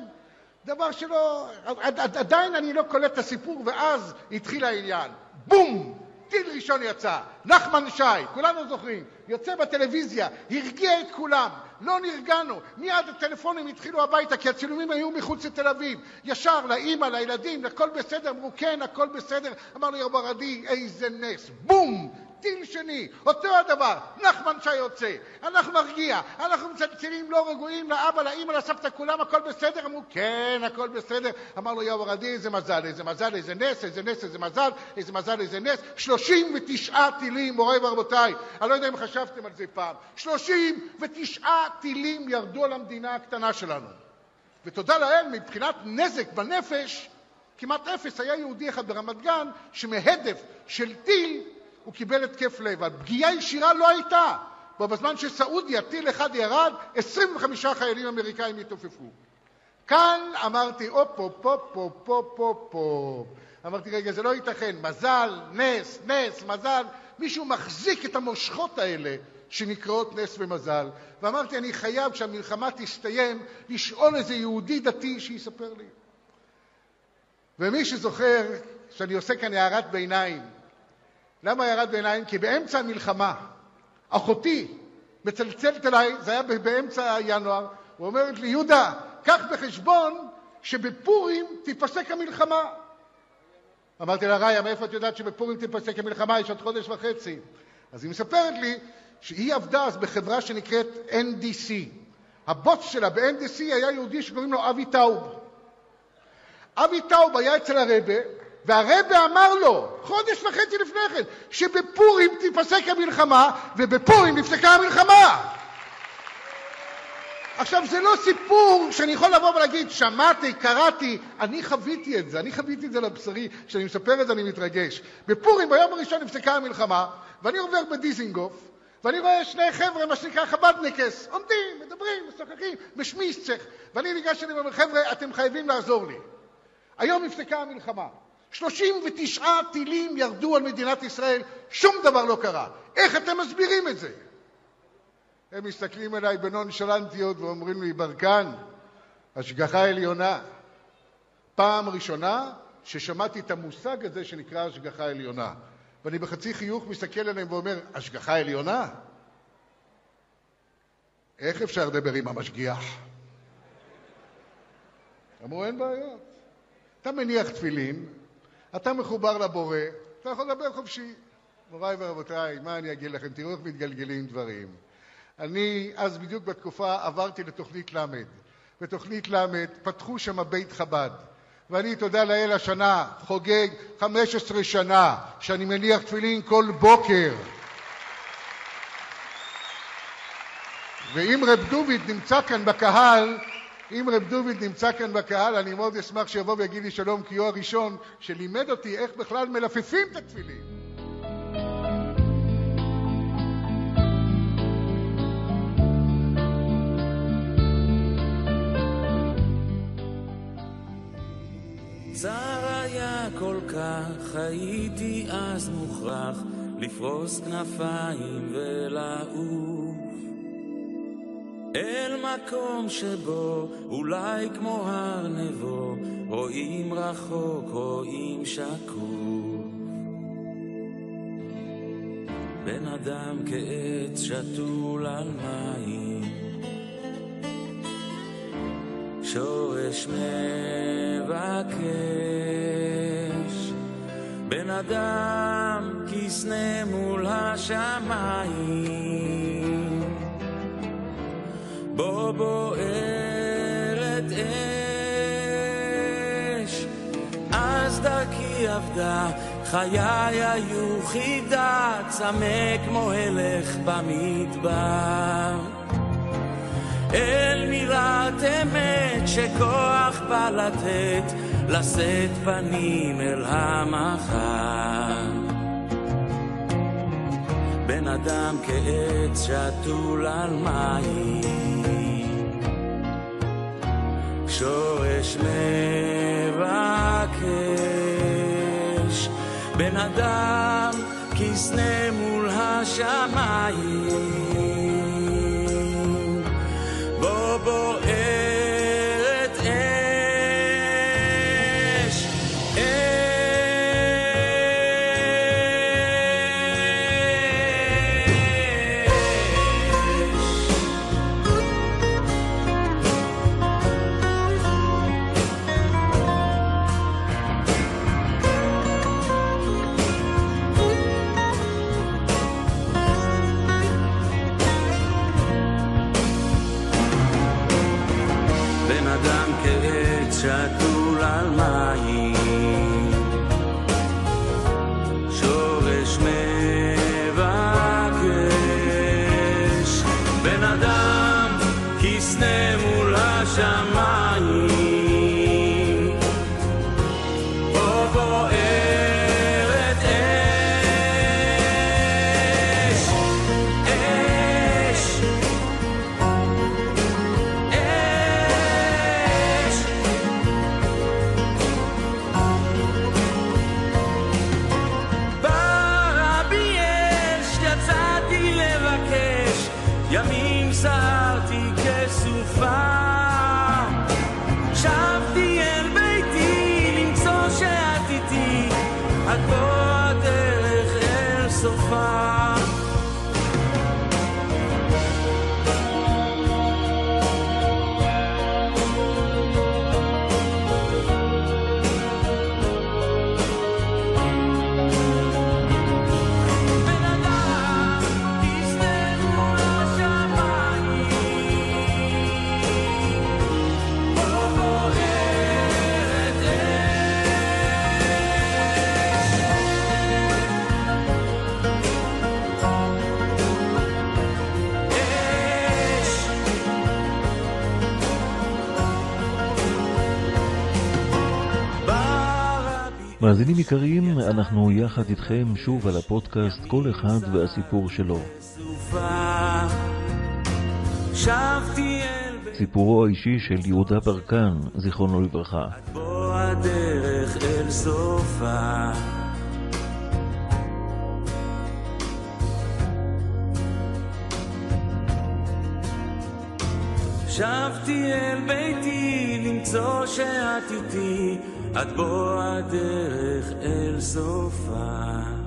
דבר שלא... עדיין אני לא קולט את הסיפור, ואז התחיל העניין. בום! טיל ראשון יצא, נחמן שי, כולנו זוכרים, יוצא בטלוויזיה, הרגיע את כולם, לא נרגענו, מיד הטלפונים התחילו הביתה כי הצילומים היו מחוץ לתל אביב, ישר לאימא, לילדים, הכל בסדר, אמרו כן, הכל בסדר, אמר לי רב ערדי, איזה נס, בום, טיל שני, אותו הדבר, נחמן שי יוצא, אנחנו נרגיע, אנחנו מצלצלים לא רגועים לאבא, לאמא, לסבתא, כולם, הכל בסדר? אמרו, כן, הכל בסדר. אמר לו יאו הרדי, איזה מזל, איזה מזל, איזה נס, איזה נס, איזה מזל, איזה מזל, איזה נס. 39 טילים, מוריי ורבותיי, אני לא יודע אם חשבתם על זה פעם, 39 טילים ירדו על המדינה הקטנה שלנו. ותודה לאל, מבחינת נזק בנפש, כמעט אפס. היה יהודי אחד ברמת גן שמהדף של טיל הוא קיבל התקף לב. הפגיעה ישירה לא הייתה. בזמן שסעודיה, טיל אחד ירד, 25 חיילים אמריקאים התעופפו. כאן אמרתי, הופ, הופ, הופ, הופ, הופ. אמרתי, רגע, זה לא ייתכן. מזל, נס, נס, מזל. מישהו מחזיק את המושכות האלה שנקראות נס ומזל. ואמרתי, אני חייב, כשהמלחמה תסתיים, לשאול איזה יהודי דתי שיספר לי. ומי שזוכר שאני עושה כאן הערת ביניים, למה הערת ביניים? כי באמצע המלחמה, אחותי מצלצלת אליי, זה היה באמצע ינואר, ואומרת לי, יהודה, קח בחשבון שבפורים תיפסק המלחמה. אמרתי לה, ראיה, מאיפה את יודעת שבפורים תיפסק המלחמה? יש עוד חודש וחצי. אז היא מספרת לי שהיא עבדה אז בחברה שנקראת NDC. הבוס שלה ב-NDC היה יהודי שקוראים לו אבי טאוב. אבי טאוב היה אצל הרבה, והרבה אמר לו, חודש וחצי לפני כן, שבפורים תיפסק המלחמה, ובפורים נפסקה המלחמה. עכשיו, זה לא סיפור שאני יכול לבוא ולהגיד, שמעתי, קראתי, אני חוויתי את זה, אני חוויתי את זה לבשרי, כשאני מספר את זה אני מתרגש. בפורים, ביום הראשון נפסקה המלחמה, ואני עובר בדיזינגוף, ואני רואה שני חבר'ה, מה שנקרא חב"דניקס, עומדים, מדברים, משוחחים, משמיסצך, ואני ניגש אליהם ואומר, חבר'ה, אתם חייבים לעזור לי. היום נפסקה המלחמה. 39 טילים ירדו על מדינת ישראל, שום דבר לא קרה. איך אתם מסבירים את זה? הם מסתכלים עליי בנונשלנטיות ואומרים לי, ברקן, השגחה עליונה. פעם ראשונה ששמעתי את המושג הזה שנקרא השגחה עליונה. ואני בחצי חיוך מסתכל עליהם ואומר, השגחה עליונה? איך אפשר לדבר עם המשגיח? אמרו, אין בעיות. אתה מניח תפילין, אתה מחובר לבורא, אתה יכול לדבר חופשי. מוריי ורבותיי, מה אני אגיד לכם? תראו איך מתגלגלים דברים. אני אז בדיוק בתקופה עברתי לתוכנית ל'. בתוכנית ל' פתחו שם בית חב"ד. ואני, תודה לאל, השנה חוגג 15 שנה שאני מניח תפילין כל בוקר. ואם רב דוביד נמצא כאן בקהל, אם רב דוביד נמצא כאן בקהל, אני מאוד אשמח שיבוא ויגיד לי שלום, כי הוא הראשון שלימד אותי איך בכלל מלפפים את התפילין. צר היה כל כך, הייתי אז מוכרח לפרוס כנפיים ולעוף אל מקום שבו אולי כמו הר נבו רואים רחוק, רואים שקוף. בן אדם כעץ שתול על מים שורש מבקש. בן אדם כסנה מול השמיים בו בוערת אש אז דרכי עבדה חיי היו חידה צמא כמו הלך במדבר אל מילת אמת שכוח בא לתת לשאת פנים אל המחר. בן אדם כעץ שתול על מים, שורש מבקש, בן אדם כסנה מול השמיים, בוא בוערת מול מאזינים יקרים, אנחנו יחד איתכם שוב על הפודקאסט כל אחד והסיפור שלו. סיפורו האישי של יהודה ברקן, זיכרונו לברכה. בוא הדרך אל סופה. שבתי אל ביתי למצוא שאת איתי, עד בוא הדרך אל סופה.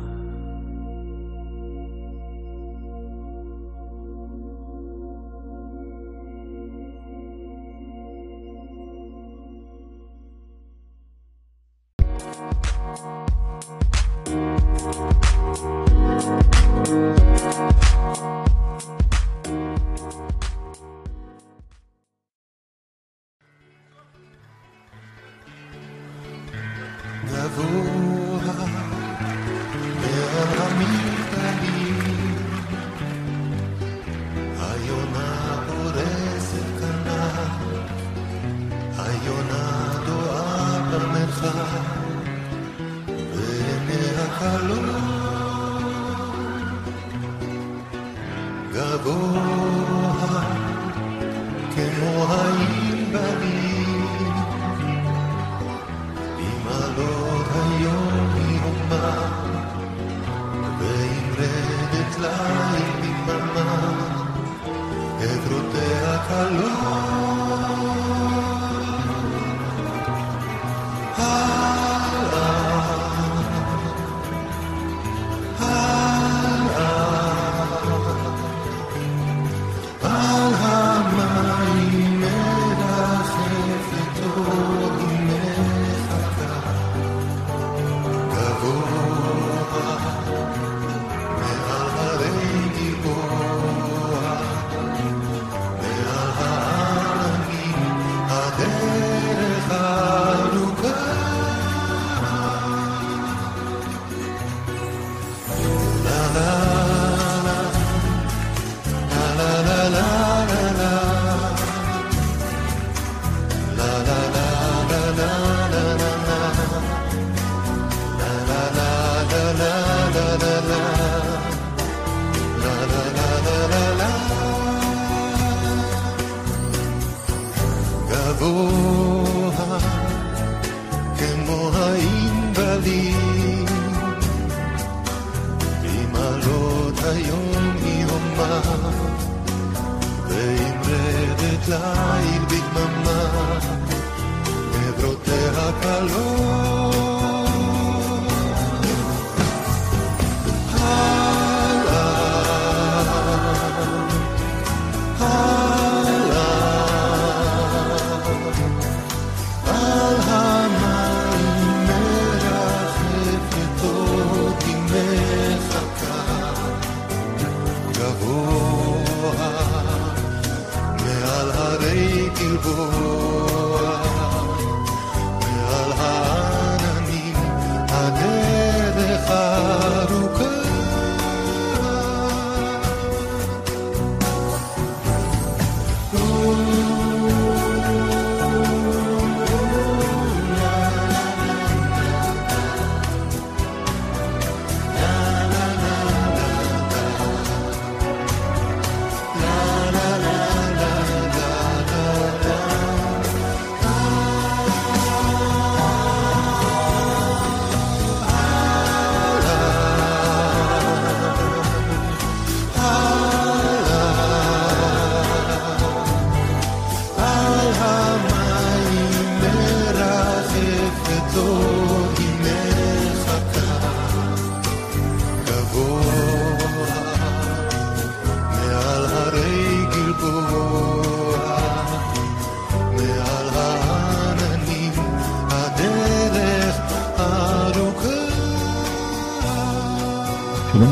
כמו העיר בנים.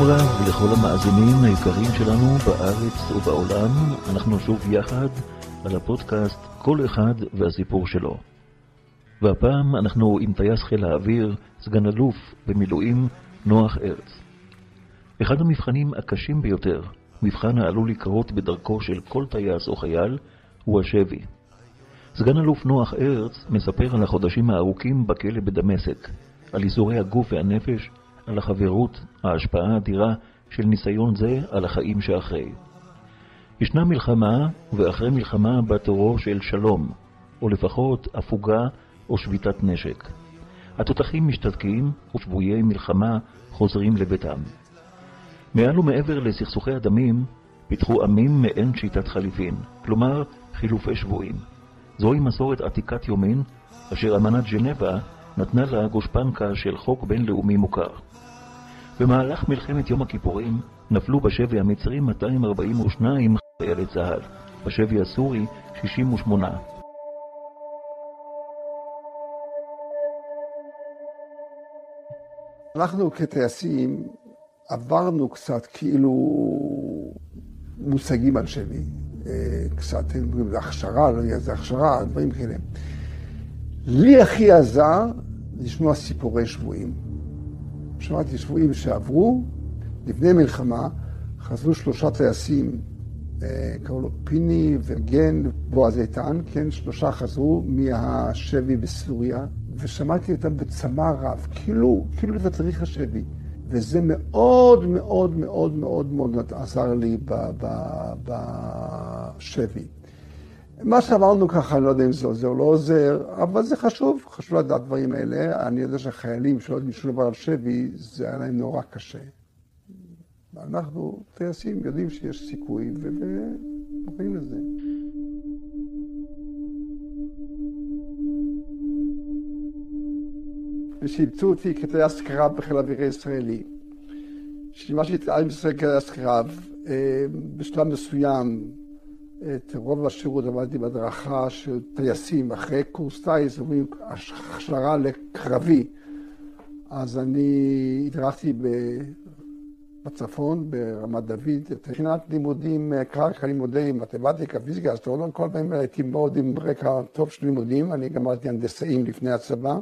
רב לכל המאזינים היקרים שלנו בארץ ובעולם, אנחנו שוב יחד על הפודקאסט כל אחד והסיפור שלו. והפעם אנחנו עם טייס חיל האוויר, סגן אלוף במילואים, נוח ארץ. אחד המבחנים הקשים ביותר, מבחן העלול לקרות בדרכו של כל טייס או חייל, הוא השבי. סגן אלוף נוח ארץ מספר על החודשים הארוכים בכלא בדמשק, על ייסורי הגוף והנפש, על החברות, ההשפעה האדירה של ניסיון זה על החיים שאחרי. ישנה מלחמה, ואחרי מלחמה בא תורו של שלום, או לפחות הפוגה או שביתת נשק. התותחים משתתקים, ושבויי מלחמה חוזרים לביתם. מעל ומעבר לסכסוכי הדמים, פיתחו עמים מעין שיטת חליפין, כלומר חילופי שבויים. זוהי מסורת עתיקת יומין, אשר אמנת ז'נבה נתנה לה גושפנקה של חוק בינלאומי מוכר. במהלך מלחמת יום הכיפורים נפלו בשבי המצרי 242 חיילי צה"ל, בשבי הסורי 68. אנחנו כטייסים עברנו קצת כאילו מושגים על שבי, אה, קצת, לזה הכשרה, לא יודע איזה הכשרה, דברים כאלה. לי הכי עזר לשמוע סיפורי שבויים. שמעתי שבויים שעברו, לפני מלחמה, חזרו שלושה טייסים, אה, קראו לו פיני וגן, בועז איתן, כן, שלושה חזרו מהשבי בסוריה, ושמעתי אותם בצמא רב, כאילו, כאילו זה צריך השבי. וזה מאוד מאוד מאוד מאוד מאוד עזר לי בשבי. מה שאמרנו ככה, אני לא יודע אם זה עוזר או לא עוזר, אבל זה חשוב, חשוב לדעת דברים האלה. אני יודע שהחיילים שלא יודעים שום דבר על שבי, זה היה להם נורא קשה. אנחנו, טייסים, יודעים שיש סיכוי, ומוכנים לזה. ושאימצו אותי כטייס קרב בחיל האוויר הישראלי. שימשתי את עם ישראל כטייס קרב, אה, בשלב מסוים את רוב השירות עבדתי בהדרכה של טייסים, אחרי קורס טייס אומרים הכשרה לקרבי. אז אני הדרכתי בצפון, ברמת דוד, מבחינת לימודים, אה, קרקע לימודי מתמטיקה, פיזיקה, אסטרונומיה, כל פעמים הייתי מאוד עם רקע טוב של לימודים, אני גמרתי הנדסאים לפני הצבא.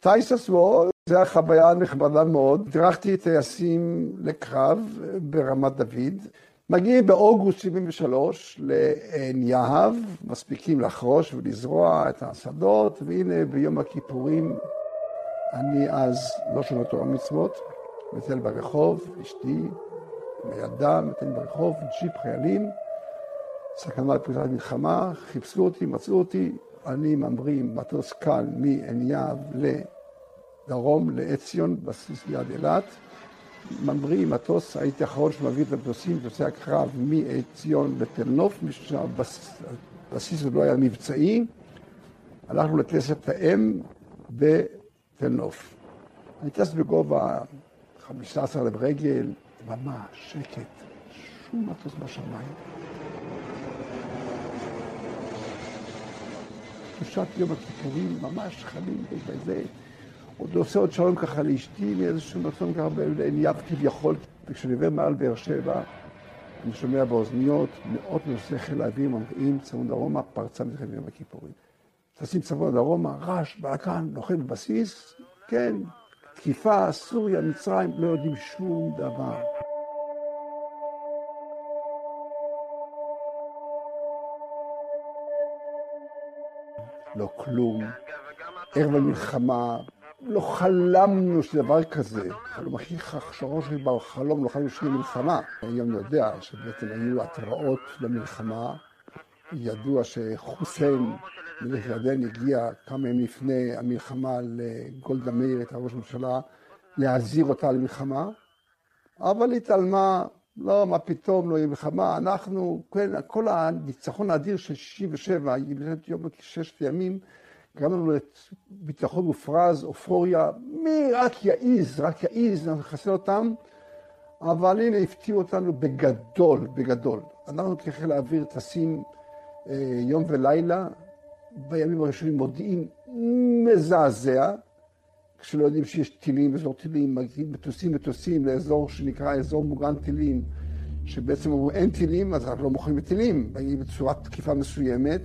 טייס עצמו, זו הייתה חוויה נכבדה מאוד. הדרכתי טייסים לקרב אה, ברמת דוד. מגיעים באוגוסט 73 לעין יהב, מספיקים לחרוש ולזרוע את השדות, והנה ביום הכיפורים אני אז לא שומע תורה מצוות, מטייל ברחוב, אשתי, עם הילדה, מטייל ברחוב, ג'יפ חיילים, סכנה לפריצת מלחמה, חיפשו אותי, מצאו אותי, אני ממריא עם מטוס קל מעין יהב לדרום, לעציון, בסיס ליד אילת, ממריא מטוס, הייתי האחרון שמביא את המטוסים, מטוסי הקרב מעציון לתל נוף, משום שהבסיס עוד לא היה מבצעי. הלכנו לכנסת האם בתל נוף. אני טס בגובה 15 אלף רגל, דממה, שקט, שום מטוס בשמיים. קדושת יום הכיפורים, ממש חמים וזה. עוד עושה עוד שלום ככה לאשתי מאיזשהו מקום ככה בעין יב כביכול. וכשאני עובר מעל באר שבע, אני שומע באוזניות מאות נושאי חיל האוויר ממריאים צפון דרומה, פרצה מלחמת יום הכיפורים. טסים צפון דרומה, רעש, בלקן, לוחם בבסיס, כן, תקיפה, סוריה, מצרים, לא יודעים שום דבר. לא כלום. ערב המלחמה, לא חלמנו שדבר כזה. חלום הכי חשרו שלי בחלום, לא חלמנו שיהיה מלחמה. היום יודע שבעצם היו התראות למלחמה. ידוע שחוסיין, מלך ירדן, הגיע כמה ימים לפני המלחמה לגולדה מאיר, את הראש הממשלה, להזהיר אותה למלחמה, אבל התעלמה, לא, מה פתאום, לא יהיה מלחמה, אנחנו, כן, כל הניצחון האדיר של 67, מלחמת יום ששת ימים, גרם לנו לביטחון מופרז, אופוריה, מי רק יעיז, רק יעיז, נחסל אותם, אבל הנה הפתיעו אותנו בגדול, בגדול. אנחנו כחיל האוויר טסים אה, יום ולילה, בימים הראשונים מודיעין מזעזע, כשלא יודעים שיש טילים, אזור טילים, מגיעים מטוסים מטוסים לאזור שנקרא אזור מוגן טילים, שבעצם אומרים אין טילים, אז אנחנו לא מוכרים בטילים, באים בצורת תקיפה מסוימת,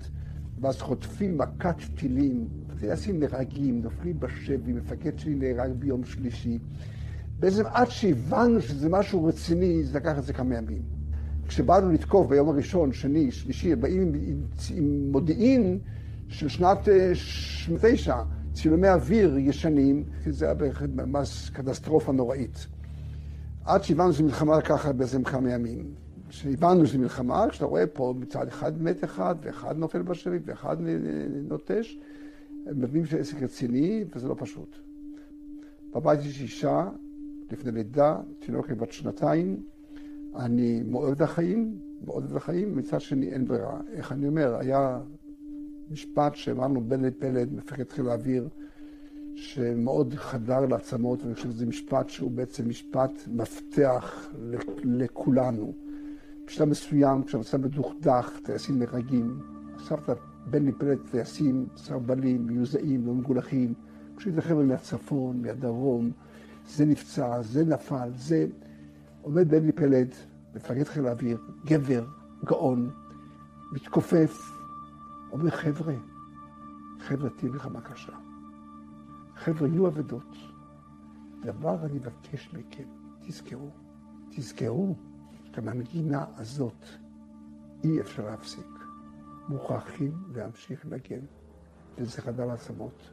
ואז חוטפים מכת טילים, טייסים נהרגים, נופלים בשבי, מפקד שלי נהרג ביום שלישי. בעצם עד שהבנו שזה משהו רציני, זה לקח את זה כמה ימים. כשבאנו לתקוף ביום הראשון, שני, שלישי, באים עם, עם, עם מודיעין של שנת 89, צילומי אוויר ישנים, זה היה בהחלט ממש קטסטרופה נוראית. עד שהבנו שזו מלחמה לקחת בעצם כמה ימים. כשהבנו שזו מלחמה, כשאתה רואה פה מצד אחד מת אחד, ואחד נופל בשבי, ואחד נוטש, מבינים שזה עסק רציני, וזה לא פשוט. בבית יש אישה, לפני לידה, תינוקת בת שנתיים, אני מאוד את החיים, מאוד את החיים, מצד שני אין ברירה. איך אני אומר, היה משפט שאמרנו בני פלד, מפקד חיל האוויר, שמאוד חדר לעצמות, ואני חושב שזה משפט שהוא בעצם משפט מפתח לכולנו. בשלב מסוים, כשהמצב מדוכדך, טייסים נהרגים, סבתא בני פלד טייסים, סרבלים, מיוזעים, לא מגולחים, פשוט זה חבר'ה מהצפון, מהדרום, זה נפצע, זה נפל, זה... עומד בני פלד, מפקד חיל האוויר, גבר, גאון, מתכופף, אומר, חבר'ה, חבר'ה, תהיה מלחמה קשה. חבר'ה, יהיו אבדות. דבר אני מבקש מכם, תזכרו, תזכרו המנגינה הזאת אי אפשר להפסיק. מוכרחים להמשיך לנגן, וזה חדר העצמות.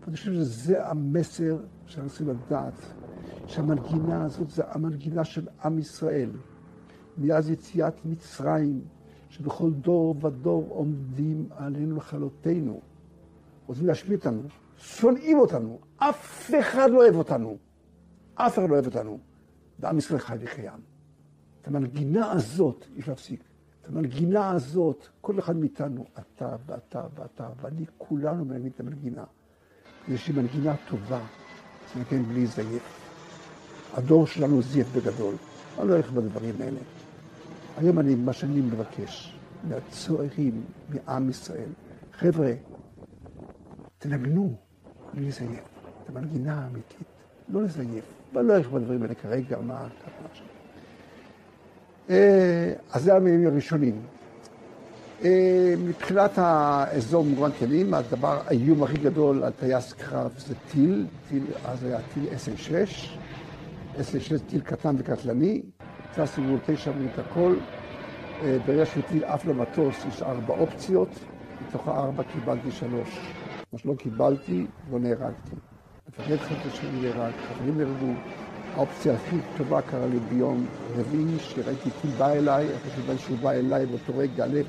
ואני חושב שזה המסר שאנחנו צריכים לדעת, שהמנגינה הזאת זה המנגינה של עם ישראל. מאז יציאת מצרים, שבכל דור ודור עומדים עלינו לכלותנו, רוצים להשמיד אותנו, שונאים אותנו, אף אחד לא אוהב אותנו, אף אחד לא אוהב אותנו, ועם ישראל חי וחיים. את המנגינה הזאת יש להפסיק. את המנגינה הזאת, כל אחד מאיתנו, אתה ואתה ואתה ואני, כולנו מנגנים את המנגינה. כדי שהיא מנגינה טובה, זה נגן בלי זייף. הדור שלנו זייף בגדול. אני לא הולך בדברים האלה. היום אני, מה שאני מבקש מהצוערים, מעם ישראל, חבר'ה, תנגנו בלי לזייף. את המנגינה האמיתית, לא לזייף. ואני לא הולך בדברים האלה כרגע, מה קרה עכשיו. אז זה המילים הראשונים. מבחינת האזור מוגן טילים, הדבר, האיום הכי גדול על טייס קרב זה טיל, טיל, אז היה טיל SL6, SL6 טיל קטן וקטלני, טסנו מול תשע מול הכל, ברגע שהוא טיל עף למטוס יש ארבע אופציות, מתוך הארבע קיבלתי שלוש. מה שלא קיבלתי, לא נהרגתי. מפקד חלק שלי נהרג, חברים נהרגו. האופציה הכי טובה קרה לי ביום רביעי, שראיתי טיל בא אליי, שקיבל שהוא בא אליי באותו רגע, הלב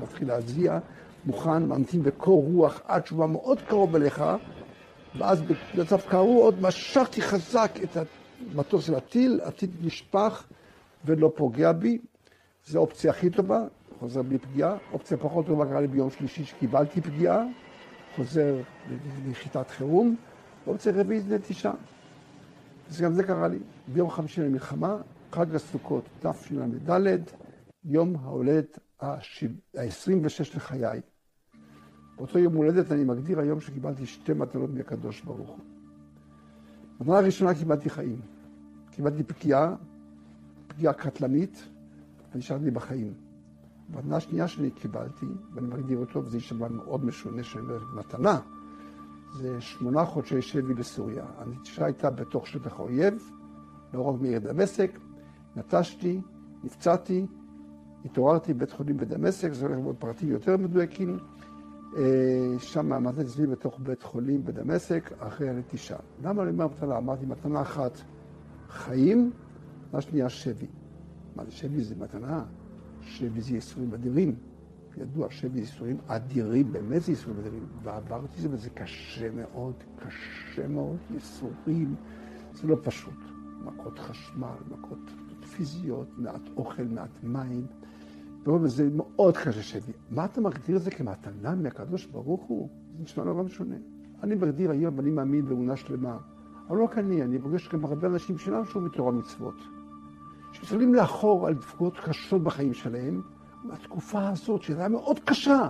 מתחיל להזיע, מוכן, ממתין בקור רוח עד שהוא מאוד קרוב אליך, ואז במצב קרוב עוד משכתי חזק את מטוס של הטיל, הטיל נשפך ולא פוגע בי. זו האופציה הכי טובה, חוזר בלי פגיעה. אופציה פחות טובה קרה לי ביום שלישי שקיבלתי פגיעה, חוזר לנחיתת חירום. אופציה רביעית נטישה. אז גם זה קרה לי. ביום חמישי למלחמה, חג הסוכות תשל"ד, יום ההולדת ה-26 לחיי. באותו יום הולדת אני מגדיר היום שקיבלתי שתי מתנות מהקדוש ברוך הוא. במנה הראשונה קיבלתי חיים. קיבלתי פגיעה, פגיעה קטלנית, ונשארתי בחיים. במנה השנייה שאני קיבלתי, ואני מגדיר אותו, וזה יישמע מאוד משונה שאני אומר מתנה, זה שמונה חודשי שבי בסוריה. הנטישה הייתה בתוך שטח האויב, לא רוב מעיר דמשק, נטשתי, נפצעתי, התעוררתי בבית חולים בדמשק, זה הולך מאוד פרטים יותר מדויקים. אה, שם עמדתי אצלי בתוך בית חולים בדמשק, אחרי הנטישה. למה אני אומר מתנה? אמרתי, מתנה אחת, חיים, מתנה שנייה, שבי. מה זה שבי? זה מתנה. שבי זה ייסורים אדירים. ידוע, זה ייסורים אדירים, באמת זה ייסורים אדירים. ועברתי את זה, וזה קשה מאוד, קשה מאוד, ייסורים. זה לא פשוט. מכות חשמל, מכות פיזיות, מעט אוכל, מעט מים. וזה מאוד קשה שבי. מה אתה מגדיר את זה כמתנה מהקדוש ברוך הוא? זה נשמע נורא משונה. אני מגדיר היום, אני מאמין באמונה שלמה. אבל לא רק אני, אני פוגש גם הרבה אנשים שאינם שומעים מתורה מצוות. שמסתכלים לאחור על תפקודות קשות בחיים שלהם, והתקופה הזאת, שהייתה מאוד קשה,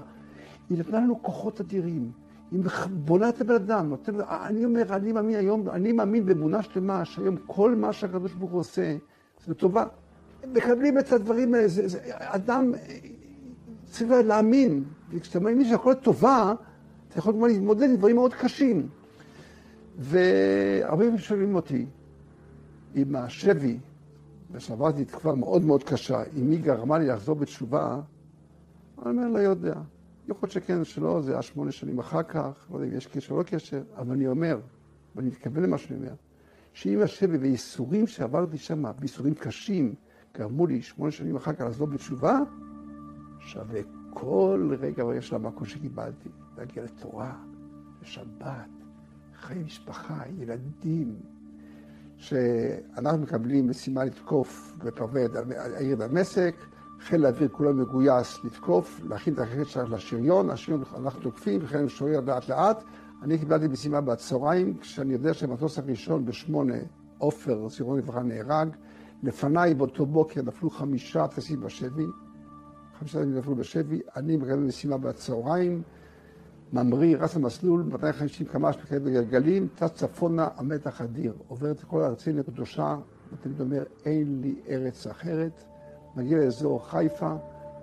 היא נתנה לנו כוחות אדירים. היא בונה את הבן אדם, נותן, אני אומר, אני מאמין היום, אני מאמין באמונה שלמה, שהיום כל מה שהקדוש ברוך הוא עושה, זה לטובה. מקבלים את הדברים האלה, זה, זה, אדם צריך להאמין, וכשאתה מאמין שהכל טובה, אתה יכול כמובן להתמודד עם דברים מאוד קשים. והרבה פעמים שואלים אותי, עם השבי, ושעברתי תקופה מאוד מאוד קשה, אם היא גרמה לי לחזור בתשובה, אני אומר, לא יודע. יכול להיות שכן, שלא, זה היה שמונה שנים אחר כך, לא יודע אם יש קשר או לא קשר, אבל אני אומר, ואני מתכוון למה שאני אומר, שאם השבי וייסורים שעברתי שם, וייסורים קשים, גרמו לי שמונה שנים אחר כך לחזור בתשובה, שווה כל רגע ורגע של המקום שקיבלתי, להגיע לתורה, לשבת, חיי משפחה, ילדים, שאנחנו מקבלים משימה לתקוף בפרווה העיר דמשק, חיל האוויר כולו מגויס לתקוף, להכין את החלק שלנו לשריון, השריון אנחנו תוקפים, חיל שורר לאט לאט. אני קיבלתי משימה בצהריים, כשאני יודע שהמטוס הראשון בשמונה, עופר, זיכרונו לברכה, נהרג. לפניי באותו בוקר נפלו חמישה טייסים בשבי, חמישה טייסים נפלו בשבי, אני מקבל משימה בצהריים, ממריא, רץ למסלול, 250 קמ"ש מקדם בגלגלים, טס צפונה, המתח אדיר, עובר את כל ארצנו הקדושה, ותמיד אומר, אין לי ארץ אחרת, מגיע לאזור חיפה,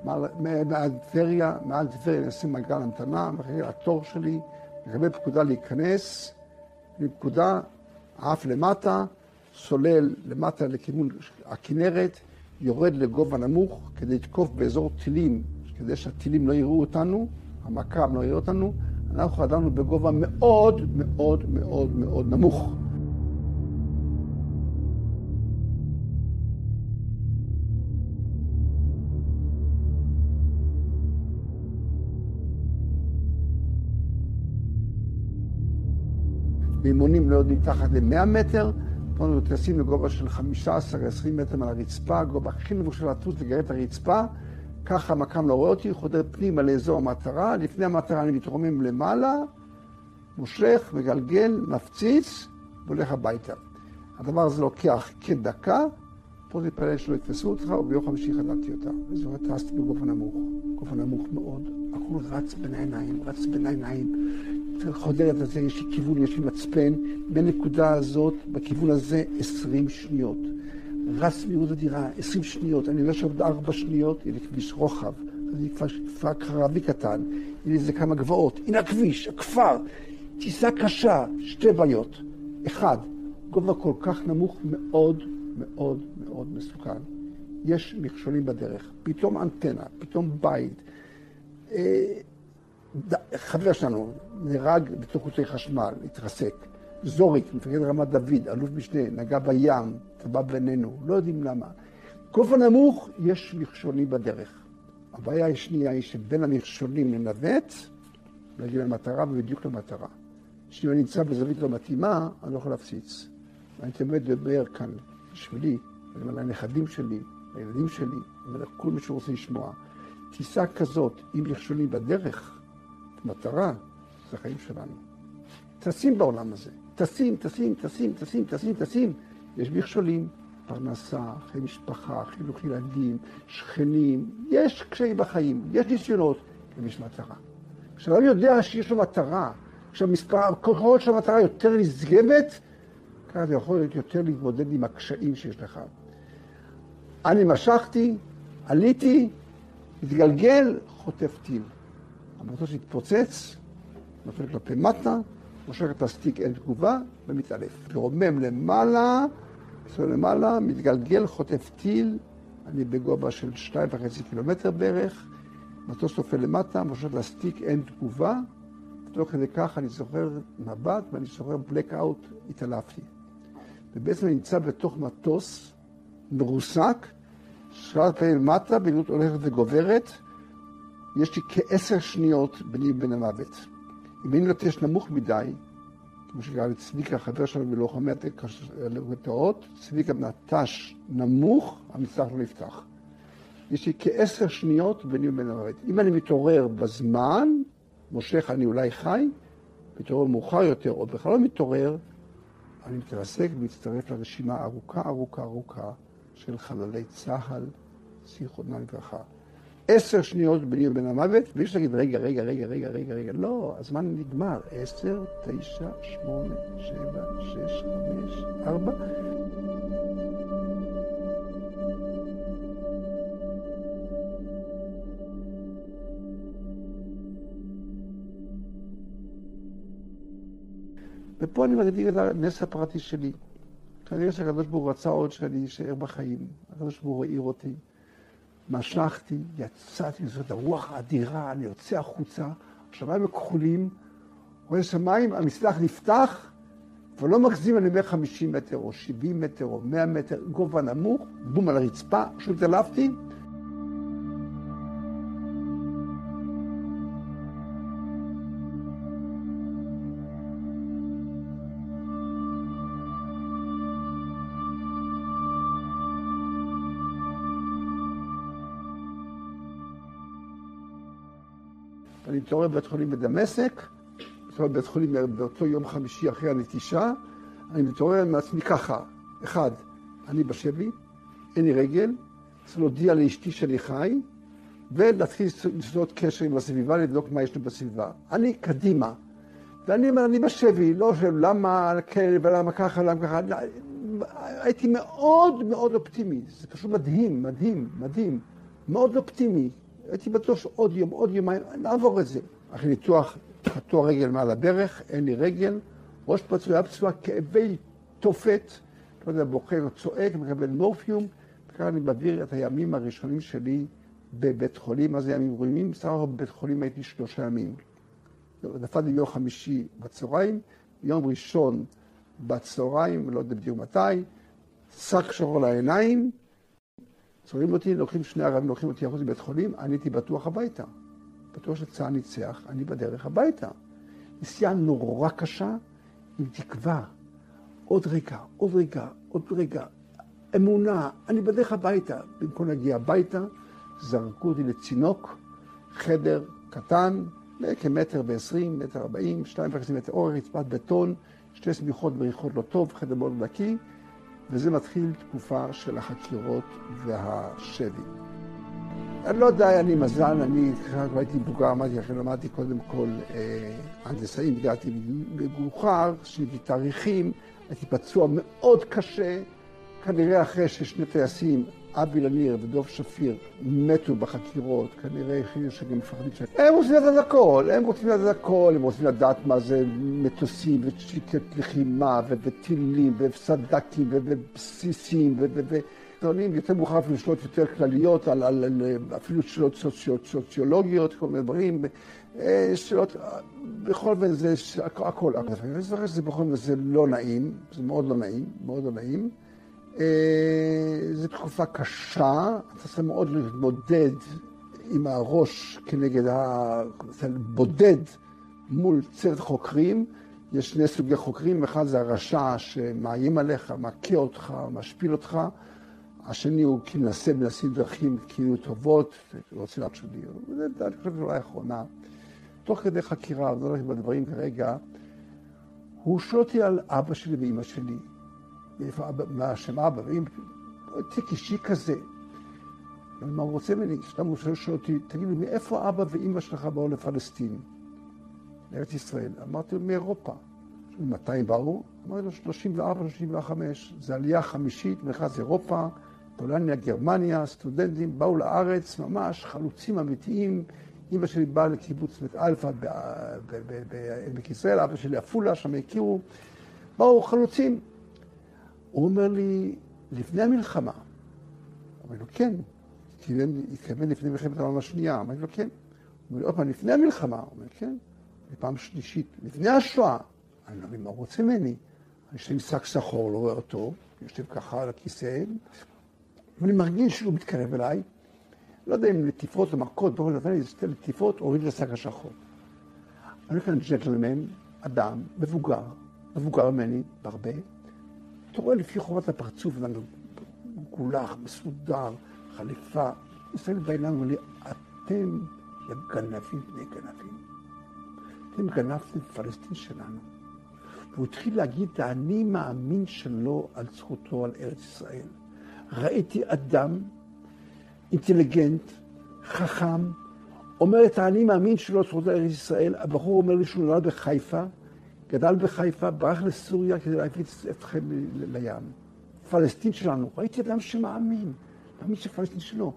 מעל, טבריה, מעל טבריה נשים מעגל המתנה, מחכה התור שלי, מקבל פקודה להיכנס, פקודה, עף למטה, סולל למטה לכיוון הכנרת, יורד לגובה נמוך כדי לתקוף באזור טילים, כדי שהטילים לא יראו אותנו, המכ"ם לא יראה אותנו, אנחנו חדרנו בגובה מאוד מאוד מאוד מאוד נמוך. באימונים לא יודעים תחת ל-100 מטר, פה אנחנו טסים לגובה של 15-20 מטר מעל הרצפה, גובה הכי נמוך של לטוס לגרד הרצפה, ככה המכ"ם לא רואה אותי, חודר פנימה לאזור המטרה, לפני המטרה אני מתרומם למעלה, מושך, מגלגל, מפציץ, והולך הביתה. הדבר הזה לוקח כדקה, פה פלא שלא יתפסו אותך, וביום חמישי חדלתי אותה. אני טסתי בגובה נמוך, גובה נמוך מאוד, הכול רץ בין העיניים, רץ בין העיניים. חודר את זה, יש לי כיוון, יש לי מצפן, בנקודה הזאת, בכיוון הזה, 20 שניות. רץ מהירות אדירה, 20 שניות, אני יודע שעוד 4 שניות, הנה כביש רוחב, אני כפר, כפר קרבי קטן, הנה איזה כמה גבעות, הנה הכביש, הכפר, טיסה קשה, שתי בעיות. אחד, גובה כל כך נמוך מאוד מאוד מאוד מסוכן. יש מכשולים בדרך, פתאום אנטנה, פתאום בית. אה, חבר שלנו נהרג בתוך חוטי חשמל, התרסק. זוריק, מפקד רמת דוד, אלוף משנה, נגע בים, טבע בינינו, לא יודעים למה. גובה נמוך, יש מכשולים בדרך. הבעיה השנייה היא שבין המכשולים לנווט, להגיע למטרה ובדיוק למטרה. שאם אני נמצא בזווית לא מתאימה, אני לא יכול להפציץ. ואני תמיד אומר כאן, בשבילי, אני אומר לנכדים שלי, לילדים שלי, אני אומר לכל מי שרוצה לשמוע, טיסה כזאת, עם מכשולים בדרך, מטרה, זה החיים שלנו. טסים בעולם הזה. טסים, טסים, טסים, טסים, טסים, טסים. יש מכשולים, פרנסה, חיי משפחה, חינוך ילדים, שכנים, יש קשיים בחיים, יש ניסיונות, ויש מטרה. כשאדם יודע שיש לו מטרה, כשהמספר, ככל שהמטרה יותר נשגבת, ככה זה יכול להיות יותר להתמודד עם הקשיים שיש לך. אני משכתי, עליתי, התגלגל, חוטף טיל. המטוס התפוצץ, נופל כלפי מטה, מושך את הסטיק אין תגובה ומתעלף. רומם למעלה, מסתובב למעלה, מתגלגל, חוטף טיל, אני בגובה של שתיים וחצי קילומטר בערך, מטוס נופל למטה, מושך לסטיק אין תגובה, תוך כדי כך אני זוכר מבט ואני זוכר בלק אאוט, התעלפתי. ובעצם אני נמצא בתוך מטוס מרוסק, שלט פנים למטה, פעילות הולכת וגוברת, יש לי כעשר שניות ביני ובין המוות. אם אני נוטש נמוך מדי, כמו שקרה לצביקה, חבר שלנו בלוחמי התאות, צביקה נטש נמוך, המצלח לא נפתח. יש לי כעשר שניות ביני ובין המוות. אם אני מתעורר בזמן, מושך אני אולי חי, מתעורר מאוחר יותר, או בכלל לא מתעורר, אני מתרסק ומצטרף לרשימה ארוכה ארוכה ארוכה של חללי צה"ל, זיכרונם לברכה. עשר שניות ביני ובין המוות, בלי שתגיד, רגע, רגע, רגע, רגע, רגע, רגע, לא, הזמן נגמר. עשר, תשע, שמונה, שבע, שש, חמש, ארבע. ופה אני מגדיר את הנס הפרטי שלי. כנראה שהקדוש ברוך הוא רצה עוד שאני אשאר בחיים. הקדוש ברוך הוא העיר אותי. משכתי, יצאתי, זאת הרוח האדירה, אני יוצא החוצה, השמיים הכחולים, רואה שמיים, המסלח נפתח, ולא מגזים, אני אומר 50 מטר, או 70 מטר, או 100 מטר, גובה נמוך, בום על הרצפה, פשוט התעלפתי. מתעורר בבית חולים בדמשק, מתעורר בבית חולים באותו יום חמישי אחרי הנטישה, אני מתעורר מעצמי ככה, אחד, אני בשבי, אין לי רגל, צריך להודיע לאשתי שאני חי, ולהתחיל לסדות קשר עם הסביבה, לבדוק מה יש לי בסביבה. אני קדימה. ואני אומר, אני בשבי, לא של למה כן ולמה ככה, למה ככה. הייתי מאוד מאוד אופטימי, זה פשוט מדהים, מדהים, מדהים. מאוד אופטימי. הייתי בטוח שעוד יום, עוד יומיים, נעבור את זה. אחרי ניתוח, קטוע רגל מעל הברך, אין לי רגל, ראש פצוע, פצוע, כאבי תופת, לא יודע, בוכה וצועק, מקבל מורפיום, וכאן אני מעביר את הימים הראשונים שלי בבית חולים, זה ימים ראויים? בסך הכל בבית חולים הייתי שלושה ימים. נפלתי ביום חמישי בצהריים, יום ראשון בצהריים, לא יודע בדיוק מתי, שק שחור לעיניים, צוררים אותי, לוקחים שני ערבים, לוקחים אותי החוץ מבית חולים, אני הייתי בטוח הביתה. בטוח שצה"ל ניצח, אני בדרך הביתה. נסיעה נורא קשה, עם תקווה. עוד רגע, עוד רגע, עוד רגע. אמונה, אני בדרך הביתה. במקום להגיע הביתה, זרקו אותי לצינוק, חדר קטן, כמטר ועשרים, מטר ארבעים, שתיים וחצי מטר אורך, רצפת בטון, שתי סמיכות מריחות לא טוב, חדר מאוד נקי. וזה מתחיל תקופה של החקירות והשבי. אני לא יודע, לי מזל, אני כבר הייתי מבוגר, אמרתי לכם, למדתי קודם כל הנדסאים, הגעתי מאוחר, שיניתי תאריכים, הייתי פצוע מאוד קשה, כנראה אחרי ששני טייסים, אבי לניר ודוב שפיר, מתו בחקירות, כנראה החליטו שגם מפחדים ש... הם רוצים לדעת הכל, הם רוצים לדעת הכל, הם רוצים לדעת מה זה מטוסים ושיטת לחימה וטילים וסדקים ובסיסים ודברים יותר מאוחר אפילו שאלות יותר כלליות, על, על, על, אפילו שאלות סוצio, סוציולוגיות, כל מיני דברים, שאלות, בכל זאת זה הכל. אני זוכר שזה בכל זאת זה לא נעים, זה מאוד לא נעים, מאוד לא נעים. זו תקופה קשה, אתה צריך מאוד להתמודד עם הראש כנגד ה... בודד מול צוות חוקרים, יש שני סוגי חוקרים, אחד זה הרשע שמאיים עליך, מכה אותך, משפיל אותך, השני הוא כי מנסים דרכים כאילו טובות, רוצה להקשיב לי, אני חושב שזו אולי האחרונה. תוך כדי חקירה, אני לא הולך בדברים כרגע, הוא שואל אותי על אבא שלי ואימא שלי. מאיפה אבא, ואימא, תיק אישי כזה. מה הוא רוצה ממני? סתם הוא שואל אותי, תגיד לי, מאיפה אבא ואימא שלך באו לפלסטין? לארץ ישראל. אמרתי לו, מאירופה. מתי באו? אמרתי לו, 34, 35. זו עלייה חמישית, מרכז אירופה, פולניה, גרמניה, סטודנטים באו לארץ, ממש חלוצים אמיתיים. אמא שלי באה לקיבוץ בית אלפא בעמק ישראל, אבא שלי עפולה, שם הכירו. באו חלוצים. הוא אומר לי, לפני המלחמה. אמרתי לו, כן. התכוון לפני מלחמת העולם השנייה. אמרתי לו, כן. הוא אומר לי, עוד פעם, לפני המלחמה. הוא אומר, כן. פעם שלישית, לפני השואה. אני לא מבין מה הוא רוצה ממני. יש לי משחק שחור, לא רואה אותו, יושב ככה על הכיסא, ואני מרגיש שהוא מתקרב אליי. לא יודע אם לטיפות או מכות, בואו נתן לי שתי לטיפות, הוריד את השק השחור. אני כאן ג'נטלמן, אדם, מבוגר, מבוגר ממני, בהרבה. אתה רואה לפי חובת הפרצוף, מגולח, מסודר, חליפה. מסתכל בעיניים ואומר לי, אתם גנבים בני גנבים. אתם גנבתם פלסטין שלנו. והוא התחיל להגיד את האני מאמין שלו על זכותו על ארץ ישראל. ראיתי אדם אינטליגנט, חכם, אומר את האני מאמין שלו על זכותו על ארץ ישראל. הבחור אומר לי שהוא נולד בחיפה, גדל בחיפה, ברח לסוריה כדי להביא אתכם לים. פלסטין שלנו. ראיתי אדם שמאמין, מאמין שפלסטין שלו.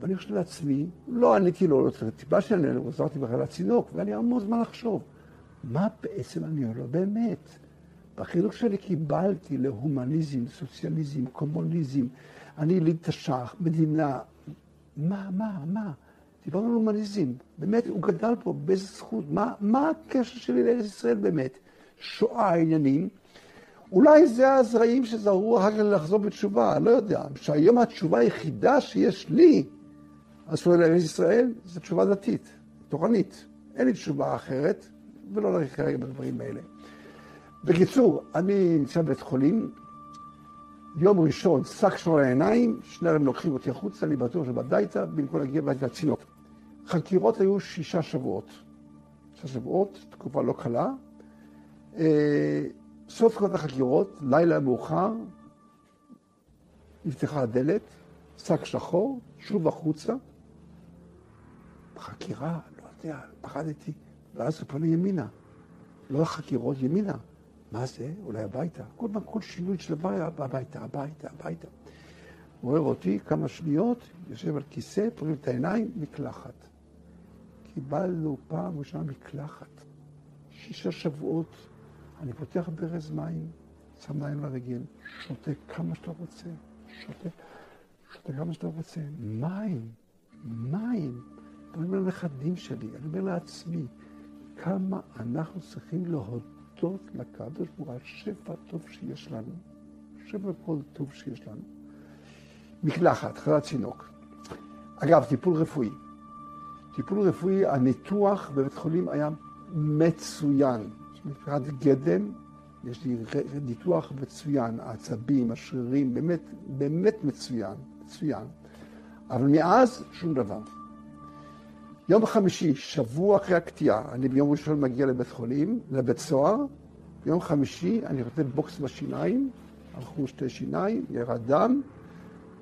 ואני חושב לעצמי, לא עניתי לו, לא טיפה שאני עזרתי בכלל לצינוק, לי המון זמן לחשוב, מה בעצם אני אומר לו באמת? בחינוך שלי קיבלתי להומניזם, סוציאליזם, קומוניזם, אני יליד תש"ח, מדינה, מה, מה, מה? דיברנו על הומניזם, באמת, הוא גדל פה, באיזה זכות, מה, מה הקשר שלי לארץ ישראל באמת? שואה, עניינים. אולי זה הזרעים שזרעו אחר כך לחזור בתשובה, לא יודע. שהיום התשובה היחידה שיש לי, אז לארץ ישראל, זו תשובה דתית, תורנית. אין לי תשובה אחרת, ולא נריך כרגע בדברים האלה. בקיצור, אני נמצא בבית חולים, יום ראשון, שק שור העיניים, שני רבים לוקחים אותי החוצה, אני בטוח שבדייתא, במקום להגיע הביתה לצינוק. חקירות היו שישה שבועות. שישה שבועות, תקופה לא קלה. סוף כל החקירות, לילה מאוחר, נפתחה הדלת, שק שחור, שוב החוצה. חקירה, לא יודע, פחדתי. ואז הוא פנה ימינה. לא חקירות, ימינה. מה זה? אולי הביתה. כל פעם, כל שינוי של דבר, הביתה, הביתה, הביתה. הוא רואה אותי כמה שניות, יושב על כיסא, פונים את העיניים, מקלחת. קיבלנו פעם ראשונה מקלחת. שישה שבועות, אני פותח ברז מים, שם מים לרגל, שותה כמה שאתה רוצה, שותה, שותה כמה שאתה רוצה. מים, מים. אני אומר לנכדים שלי, אני אומר לעצמי, כמה אנחנו צריכים להודות לקדוש ברוך הוא על שפע טוב שיש לנו, שפע כל טוב שיש לנו. מקלחת, חלת צינוק. אגב, טיפול רפואי. טיפול רפואי, הניתוח בבית חולים היה מצוין. מבחינת גדם, יש לי ניתוח מצוין, העצבים, השרירים, באמת, באמת מצוין, מצוין. אבל מאז, שום דבר. יום חמישי, שבוע אחרי הקטיעה, אני ביום ראשון מגיע לבית חולים, לבית סוהר, ביום חמישי אני חוטף בוקס בשיניים, הלכו שתי שיניים, ירד דם,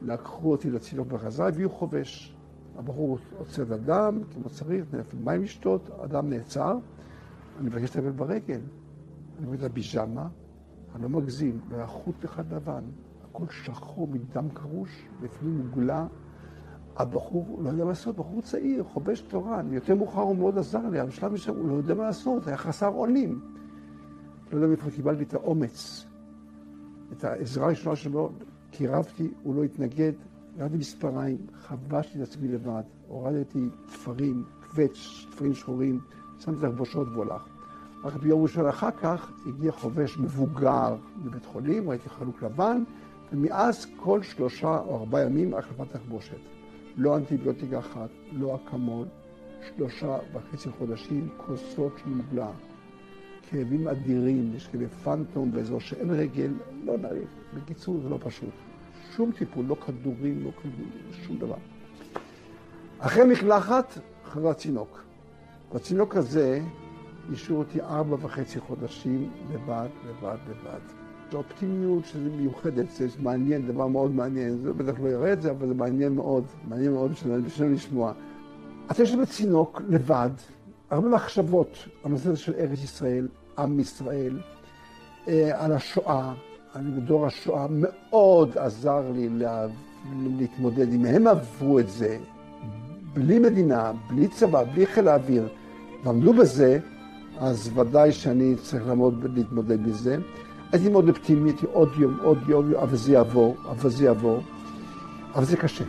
לקחו אותי לצינוק בחזרה, הביאו חובש. הבחור עוצר את הדם, כמו צריך, מים לשתות, הדם נעצר, אני מבקש לטפל ברגל. אני רואה את הביג'מה, אני לא מגזים, והחוט אחד לבן, הכל שחור מדם קרוש, בפנים מוגלה. הבחור לא יודע מה לעשות, בחור צעיר, חובש תורן, יותר מאוחר הוא מאוד עזר לי, אבל בשלב מסוים הוא לא יודע מה לעשות, היה חסר אונים. לא יודע מאיפה קיבלתי את האומץ, את העזרה הראשונה שלו, קירבתי, הוא לא התנגד, ירדתי מספריים, חבשתי את עצמי לבד, הורדתי תפרים, קווץ', תפרים שחורים, שמתי תחבושות והוא הלך. רק ביום ראשון אחר כך הגיע חובש מבוגר לבית חולים, ראיתי חלוק לבן, ומאז כל שלושה או ארבעה ימים החלפת תחבושת. לא אנטיביוטיקה אחת, לא אקמול, שלושה וחצי חודשים, כוסות של מוגלה. כאבים אדירים, יש כאבי פנטום באזור שאין רגל, לא נריב. בקיצור, זה לא פשוט. שום טיפול, לא כדורים, לא כדורים, שום דבר. אחרי מקלחת, אחרי הצינוק. והצינוק הזה השאיר אותי ארבע וחצי חודשים לבד, לבד, לבד. זו אופטימיות שזה מיוחדת, זה מעניין, דבר מאוד מעניין. זה בטח לא יראה את זה, אבל זה מעניין מאוד, מעניין מאוד בשביל לשמוע. אתה יושב בצינוק לבד, הרבה מחשבות על הנושא של ארץ ישראל, עם ישראל, אה, על השואה, אני בדור השואה, מאוד עזר לי לה, להתמודד. אם הם עברו את זה, בלי מדינה, בלי צבא, בלי חיל האוויר, ועמדו בזה, אז ודאי שאני צריך לעמוד ולהתמודד בזה. הייתי מאוד אופטימי, הייתי עוד יום, עוד יום, אבל זה יעבור, אבל זה יעבור. אבל זה קשה.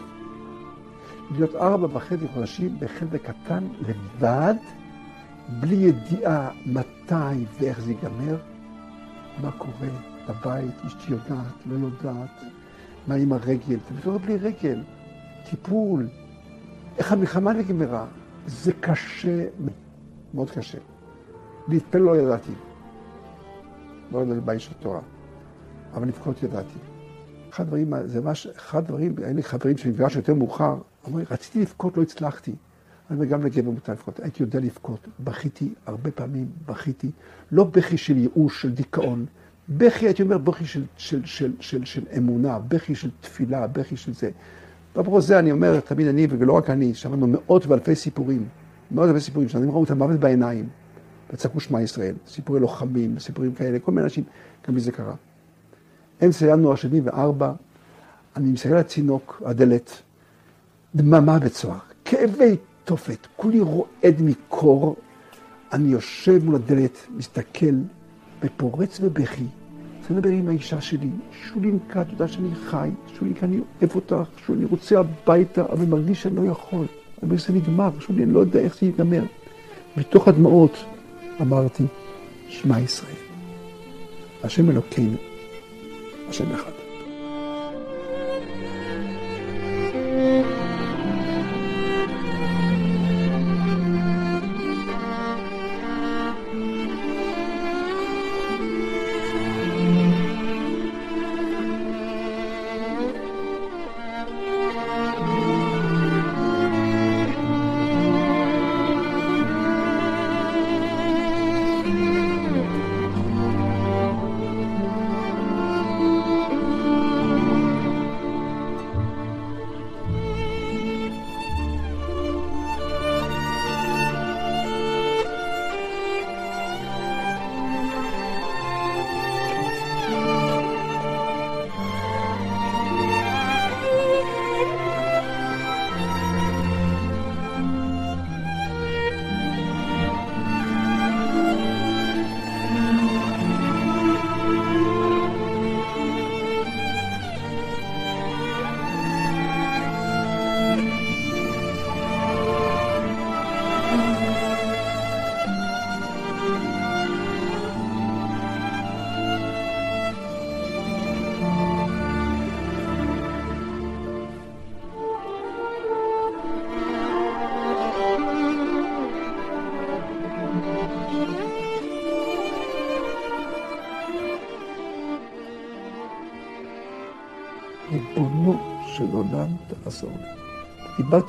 להיות ארבע וחצי חודשים בחלק קטן, לבד, בלי ידיעה מתי ואיך זה ייגמר, מה קורה בבית, אשתי יודעת, לא יודעת, מה עם הרגל, אתה מתעורר בלי רגל, טיפול, איך המלחמה נגמרה, זה קשה, מאוד קשה. להתפלל לא ידעתי, לא ידעתי באיש של תורה, אבל לבכות ידעתי. אחד הדברים, זה ממש, אחד הדברים, היה לי חברים שנפגש יותר מאוחר, אמרו לי, רציתי לבכות, לא הצלחתי. אני אומר, גם לגבר מותר לבכות. הייתי יודע לבכות. בכיתי, הרבה פעמים בכיתי. לא בכי של ייאוש, של דיכאון. בכי, הייתי אומר, בכי של, של, של, של, של אמונה, בכי של תפילה, בכי של זה. ואפרופו זה, אני אומר, תמיד אני, ולא רק אני, שמענו מאות ואלפי סיפורים, מאות אלפי סיפורים, שאנשים ראו את המוות בעיניים, וצעקו שמע ישראל, סיפורי לוחמים, סיפורים כאלה, כל מיני אנשים, גם לי זה קרה. אמצע ינואר 74, אני מסתכל על הצינוק, הדלת, דממה בצוהר, כאבי תופת, כולי רועד מקור, אני יושב מול הדלת, מסתכל, ופורץ בבכי. רוצה לדבר עם האישה שלי, שולינקה, את יודעת שאני חי, שולינקה, אני אוהב אותך, שולי, אני רוצה הביתה, אבל מרגיש שאני לא יכול. אומר, זה נגמר, שולי, אני לא יודע איך זה ייגמר. מתוך הדמעות אמרתי, שמע ישראל, השם אלוקינו, השם אחד.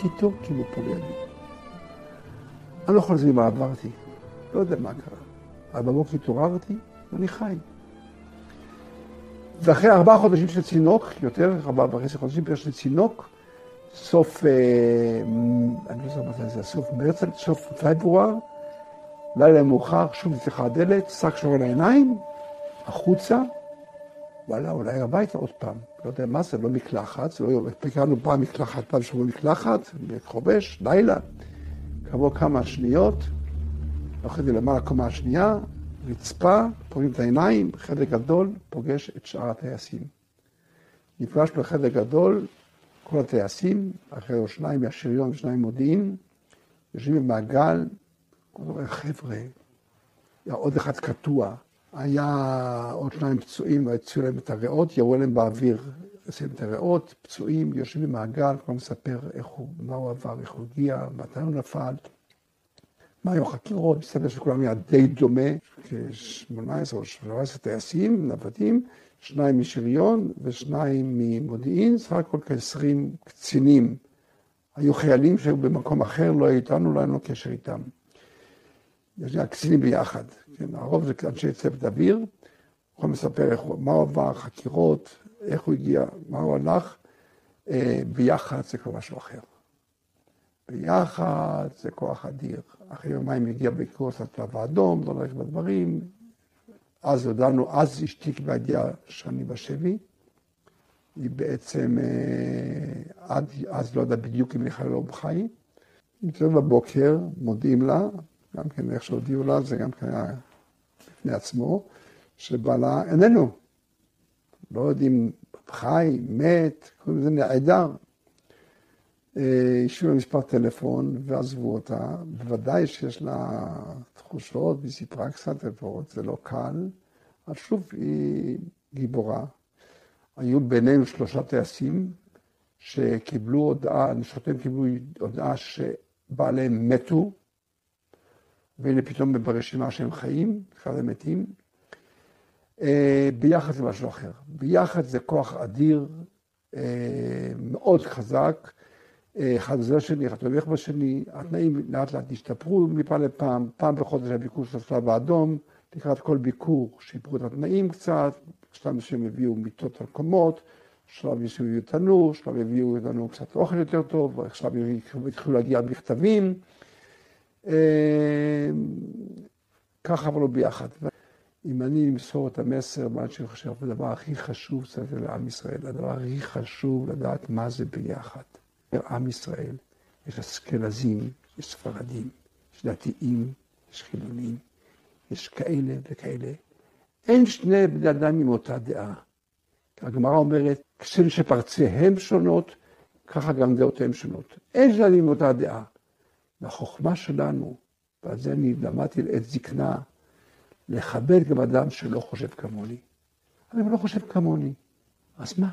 דיברתי איתו כאילו פה לידי. אני לא יכול להסביר מה עברתי, לא יודע מה קרה. אבל בבוקר התעוררתי ואני חי. ואחרי ארבעה חודשים של צינוק, יותר, ארבעה וחצי חודשים של צינוק, סוף, אה, אני לא יודע מתי זה, סוף מרץ, סוף פברואר, לילה מאוחר, שוב נפתחה הדלת, שק שור על העיניים, החוצה, וואלה, אולי הביתה עוד פעם. לא יודע מה זה, לא מקלחת, לא... פיקרנו פעם מקלחת, פעם שבוע מקלחת, חובש, לילה. כעבור כמה שניות, הולכתי למעלה קומה השנייה, רצפה, פוגעים את העיניים, חדר גדול, פוגש את שאר הטייסים. נפגש בחדר גדול, כל הטייסים, אחרי שניים מהשריון ושניים מודיעין, יושבים במעגל, חבר'ה, עוד אחד קטוע, היה עוד שניים פצועים, והציעו להם את הריאות, ירו להם באוויר, עשו להם את הריאות, פצועים, יושבים במעגל, כבר מספר איך הוא, מה הוא עבר, איך הוא הגיע, מתי הוא נפל. מה היו החקירות? מסתבר שכולם היה די דומה, כ-18 או 17 טייסים, נוודים, שניים משריון ושניים ממודיעין, סך הכל כ-20 קצינים. היו חיילים שהיו במקום אחר, לא היו איתנו, לא היה לנו קשר איתם. יש לי הקצינים ביחד, כן, הרוב זה אנשי צוות אוויר, יכול לספר איך, מה הוא עבר, חקירות, איך הוא הגיע, מה הוא הלך, אה, ביחד זה כבר משהו אחר. ביחד זה כוח אדיר. אחרי יומיים הגיע בקורס הצלב האדום, לא נלך בדברים. אז הודענו, אז אשתי קיבלה ידיעה שאני בשבי. היא בעצם, אה, עד אז לא ידעה בדיוק אם היא חיילה או בחיים. מתעוררת בבוקר, מודיעים לה, גם כן איך שהודיעו לה, זה גם כן היה בפני עצמו, שבעלה איננו. לא יודעים, חי, מת, קוראים לזה נעדר. השאירו לה מספר טלפון ועזבו אותה. בוודאי שיש לה תחושות, והיא סיפרה קצת לפחות, זה לא קל. אבל שוב, היא גיבורה. היו בינינו שלושה טייסים שקיבלו הודעה, נשותיהם קיבלו הודעה שבעליהם מתו, והנה פתאום ברשימה שהם חיים, אחד הם מתים. ביחד זה משהו אחר. ביחד זה כוח אדיר, מאוד חזק. אחד עוזר שני, אחד תומך בשני, התנאים לאט לאט השתפרו מפעם לפעם, פעם בחודש היה ביקור של הצלב האדום, לקראת כל ביקור שיפרו את התנאים קצת, בשלב מסוים הביאו מיטות על קומות, בשלב מסוים הביאו תנור, בשלב הביאו לנו קצת אוכל יותר טוב, עכשיו התחילו להגיע מכתבים. ככה עברנו ביחד. אם אני אמסור את המסר, מה שאני חושב, הדבר הכי חשוב זה לעם ישראל, הדבר הכי חשוב לדעת מה זה ביחד. עם ישראל, יש אסכנזים, יש ספרדים, יש דתיים, יש חילונים, יש כאלה וכאלה. אין שני בני אדם עם אותה דעה. הגמרא אומרת, כשם שפרציהם שונות, ככה גם דעותיהם שונות. אין שני אדם עם אותה דעה. והחוכמה שלנו, ועל זה אני למדתי לעת זקנה, לכבד גם אדם שלא חושב כמוני. אבל אם לא חושב כמוני, אז מה?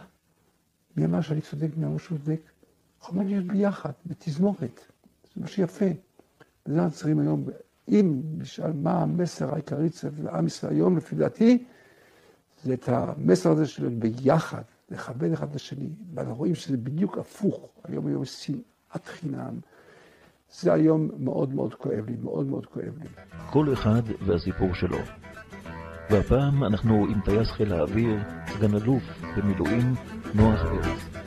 מי אמר שאני צודק, מי אמר שהוא צודק? יכולים להיות ביחד, בתזמורת. זה מה שיפה. וזה אנחנו צריכים היום, אם נשאל מה המסר העיקרי לעם ישראל היום, לפי דעתי, זה את המסר הזה של ביחד, לכבד אחד את השני. ואנחנו רואים שזה בדיוק הפוך. היום היום שנאת חינם. זה היום מאוד מאוד כואב לי, מאוד מאוד כואב לי. כל אחד והסיפור שלו. והפעם אנחנו עם טייס חיל האוויר, סגן אלוף במילואים, נוח ארץ.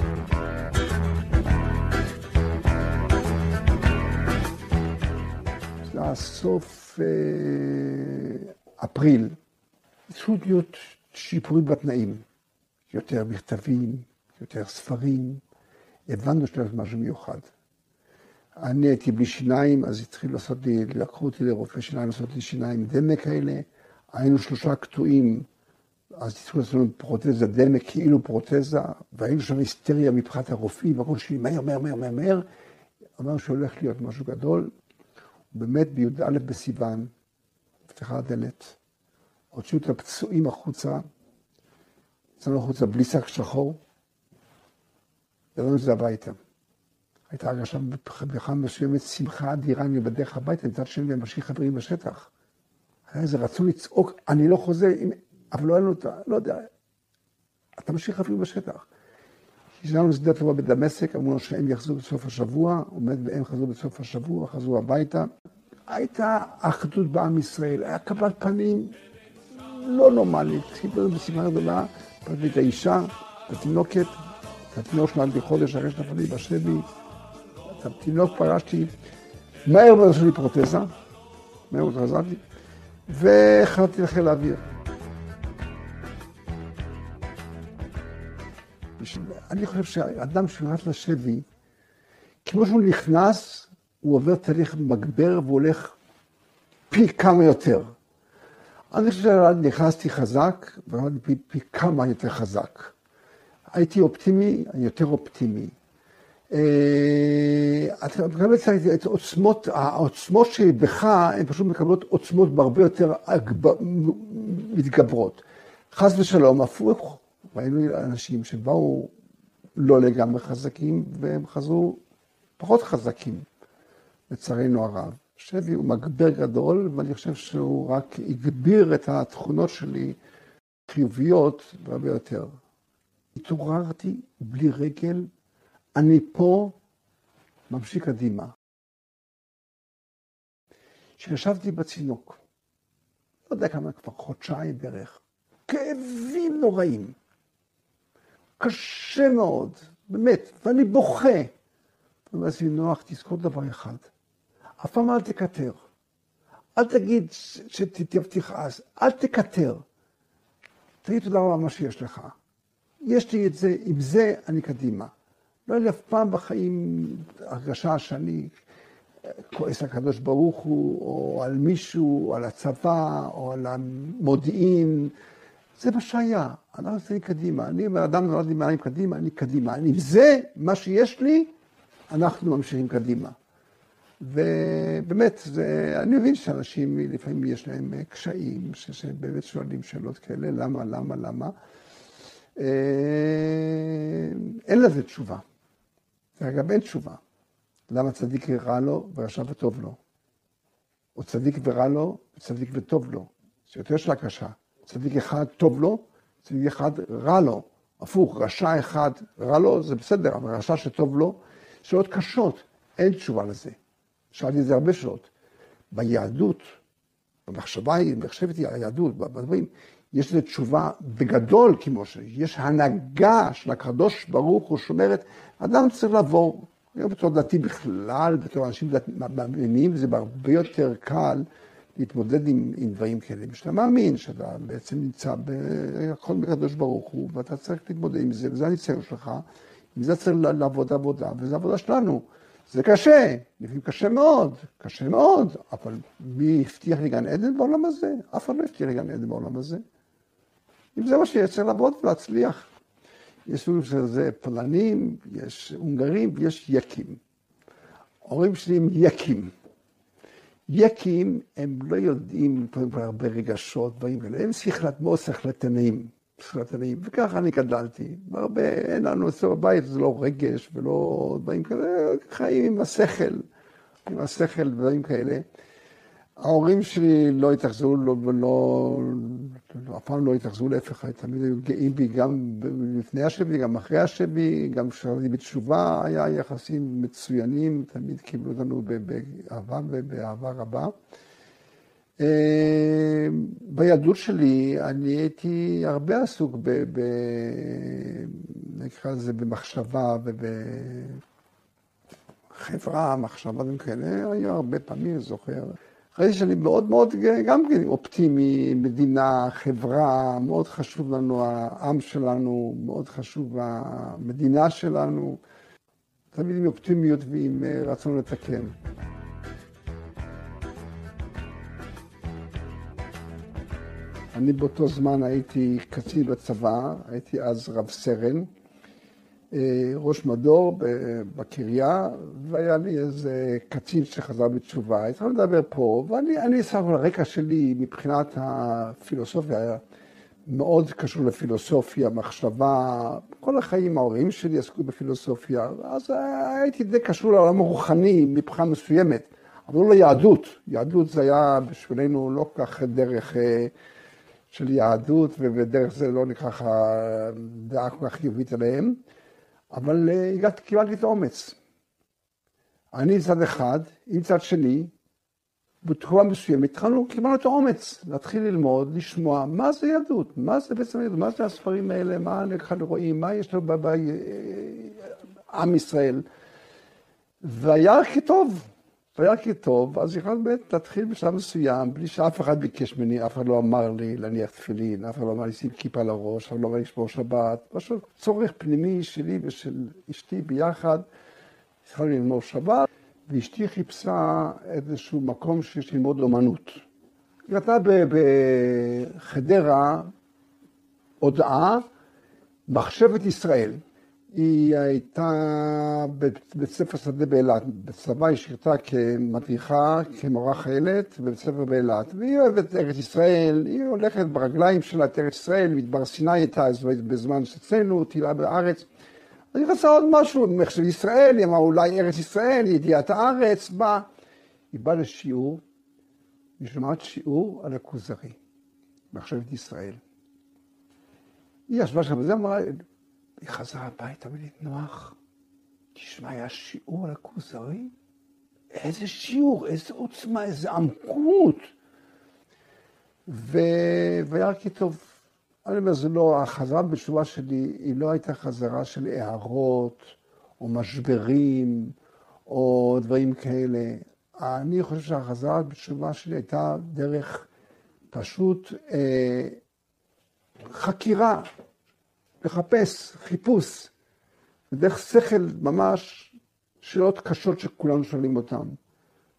סוף אה, אפריל, התחילו להיות שיפורים בתנאים. יותר מכתבים, יותר ספרים, הבנו שיש משהו מיוחד. אני הייתי בלי שיניים, אז התחילו לעשות לי, לקחו אותי לרופא שיניים לעשות לי שיניים דמה כאלה. היינו שלושה קטועים, אז התחילו לעשות לנו פרוטזה דמה, כאילו פרוטזה, והיינו שם היסטריה מבחינת הרופאים, והכל שלי מהר, מהר, מהר, מהר, מהר. אמרנו שהולך להיות משהו גדול. באמת בי"א בסיוון, נפתחה הדלת, הוציאו את הפצועים החוצה, יצאנו החוצה בלי שק שחור, ידענו שזה הביתה. הייתה הרגשה בכלל מסוימת שמחה אדירה, אני בדרך הביתה, מצד שני אני משאיר חברים בשטח. היה איזה רצון לצעוק, אני לא חוזר, אבל לא היה לנו את ה... לא יודע, אתה משאיר חברים בשטח. כשהגענו לשדה התעופה בדמשק, אמרו לנו שהם יחזרו בסוף השבוע, עומד והם חזרו בסוף השבוע, חזרו הביתה. הייתה אחדות בעם ישראל, היה קבלת פנים לא נורמלית. חיברנו בשמחה גדולה, פגשתי את האישה, את התינוקת, את התינוק שנולד חודש אחרי שנפלתי בשבי. התינוק פגשתי, מהר מאוד עשו לי פרוטזה, מהר מאוד חזרתי, והחלטתי לחיל האוויר. אני חושב שאדם שנכנס לשבי, כמו שהוא נכנס, הוא עובר תהליך מגבר והוא הולך פי כמה יותר. אני חושב שנכנסתי חזק, ועמדתי פי, פי כמה יותר חזק. הייתי אופטימי, אני יותר אופטימי. אתה מקבל את עוצמות, העוצמות שבך, הן פשוט מקבלות עוצמות בהרבה יותר מתגברות. חס ושלום, הפוך, ראינו אנשים שבאו לא לגמרי חזקים, והם חזרו פחות חזקים, לצערנו הרב. שבי הוא מגבר גדול, ואני חושב שהוא רק הגביר את התכונות שלי חיוביות הרבה יותר. התעוררתי בלי רגל, אני פה, ממשיך קדימה. כשישבתי בצינוק, לא יודע כמה, כבר חודשיים בערך, כאבים נוראים, קשה מאוד, באמת, ואני בוכה. אומר לעצמי, נוח, תזכור דבר אחד, אף פעם אל תקטר. אל תגיד אז, אל תקטר. תגיד תודה רבה מה שיש לך. יש לי את זה, עם זה אני קדימה. לא לי אף פעם בחיים הרגשה שאני כועס על הקדוש ברוך הוא, או על מישהו, או על הצבא, או על המודיעין. זה מה שהיה, אנחנו נמצאים קדימה. אני אומר, אדם נולד עם העיניים קדימה, אני קדימה. אני, זה מה שיש לי, אנחנו ממשיכים קדימה. ובאמת, זה, אני מבין שאנשים לפעמים יש להם קשיים, שבאמת שואלים שאלות כאלה, למה, למה, למה. אה, אין לזה תשובה. אגב, אין תשובה. למה צדיק רע לו ורשע וטוב לו? או צדיק ורע לו וצדיק וטוב לו. זה יותר שאלה קשה. צדיק אחד טוב לו, צדיק אחד רע לו. הפוך, רשע אחד רע לו, זה בסדר, אבל רשע שטוב לו, שאלות קשות, אין תשובה לזה. שאלתי את זה הרבה שאלות. ביהדות, במחשבה, מחשבת על היהדות, בדברים, יש לזה תשובה בגדול כמו שיש הנהגה של הקדוש ברוך הוא שאומרת, אדם צריך לעבור, בתור דתי בכלל, בתור אנשים מאמינים, זה הרבה יותר קל להתמודד עם, עם דברים כאלה. כשאתה מאמין שאתה בעצם נמצא בכל מקדוש ברוך הוא, ואתה צריך להתמודד עם זה, וזה הניסיון שלך, עם זה צריך לעבוד עבודה, וזו עבודה שלנו. זה קשה, לפעמים קשה מאוד, קשה מאוד, אבל מי הבטיח לי גן עדן בעולם הזה? אף אחד לא הבטיח לי גן עדן בעולם הזה. אם זה מה שיש, צריך לעבוד ולהצליח. יש סוג של זה פולנים, יש הונגרים ויש יקים. ההורים שלי הם יקים. יקים, הם לא יודעים קודם כל הרבה רגשות, דברים כאלה, הם שכלת, מאוד שכלתניים, שכלתניים, וככה אני גדלתי. הרבה, אין לנו אצלו בבית, זה לא רגש ולא דברים כאלה, חיים עם השכל, עם השכל ודברים כאלה. ההורים שלי לא התאכזרו, לא, לא, אף פעם לא התאכזרו, להפך, תמיד היו גאים בי גם לפני השבי, גם אחרי השבי, גם כשחזרתי בתשובה היה יחסים מצוינים, תמיד קיבלו אותנו באהבה ובאהבה רבה. אה, בילדות שלי אני הייתי הרבה עסוק ב... ב נקרא לזה במחשבה ובחברה, מחשבה וכאלה, היה הרבה פעמים, זוכר. ראיתי שאני מאוד מאוד גם כן אופטימי, מדינה, חברה, מאוד חשוב לנו העם שלנו, מאוד חשוב המדינה שלנו, תמיד עם אופטימיות ועם אה, רצון לתקן. אני באותו זמן הייתי קצין בצבא, הייתי אז רב סרן. אה, ראש מדור בקריה, והיה לי איזה קצין שחזר בתשובה. התחלנו לדבר פה, ואני סך הכל הרקע שלי מבחינת הפילוסופיה מאוד קשור לפילוסופיה, מחשבה, כל החיים ההורים שלי עסקו בפילוסופיה, אז הייתי די קשור לעולם הרוחני מבחינה מסוימת, אבל לא ליהדות. יהדות זה היה בשבילנו לא כך דרך אה, של יהדות, ובדרך זה לא נקרא דעה כל כך חיובית עליהם. אבל אה, הגעתי, קיבלתי את האומץ. אני צד אחד, עם צד שני, בתקופה מסוימת התחלנו, קיבלנו את האומץ להתחיל ללמוד, לשמוע מה זה יהדות, מה זה בעצם יהדות, מה זה הספרים האלה, מה אנחנו רואים, מה יש לנו בעם ישראל. והיה הכי טוב, והיה הכי טוב, אז יכולנו באמת להתחיל בשלב מסוים, בלי שאף אחד ביקש ממני, אף אחד לא אמר לי להניח תפילין, אף אחד לא אמר לי לשים כיפה על הראש, אף אחד לא אמר לי לשמור שבת, פשוט צורך פנימי שלי ושל אשתי ביחד, התחלנו ללמוד שבת, ואשתי חיפשה איזשהו מקום שיש ללמוד אומנות. היא ראתה בחדרה הודעה, מחשבת ישראל. היא הייתה בבית ספר שדה באילת. בצבא היא שירתה כמדריכה, כמורה חיילת, בבית ספר באילת. והיא אוהבת ארץ ישראל, היא הולכת ברגליים שלה את ארץ ישראל, מדבר סיני הייתה בזמן שאצלנו, טילה בארץ. אז היא עוד משהו, מחשב ישראל, היא אמרה אולי ארץ ישראל, ידיעת הארץ, באה. היא באה לשיעור, היא שומעת שיעור על הכוזרי, מחשבת ישראל. היא ישבה שם, וזה אמרה, היא חזרה הביתה, אמרה לי, נוח, תשמע, היה שיעור על הכוזרי? איזה שיעור, איזה עוצמה, איזה עמקות. ו... והיה רק טוב. אני אומר, זה לא, החזרה בתשובה שלי, היא לא הייתה חזרה של הערות, או משברים, או דברים כאלה. אני חושב שהחזרה בתשובה שלי הייתה דרך פשוט אה, חקירה, לחפש, חיפוש, דרך שכל ממש, שאלות קשות שכולנו שואלים אותן.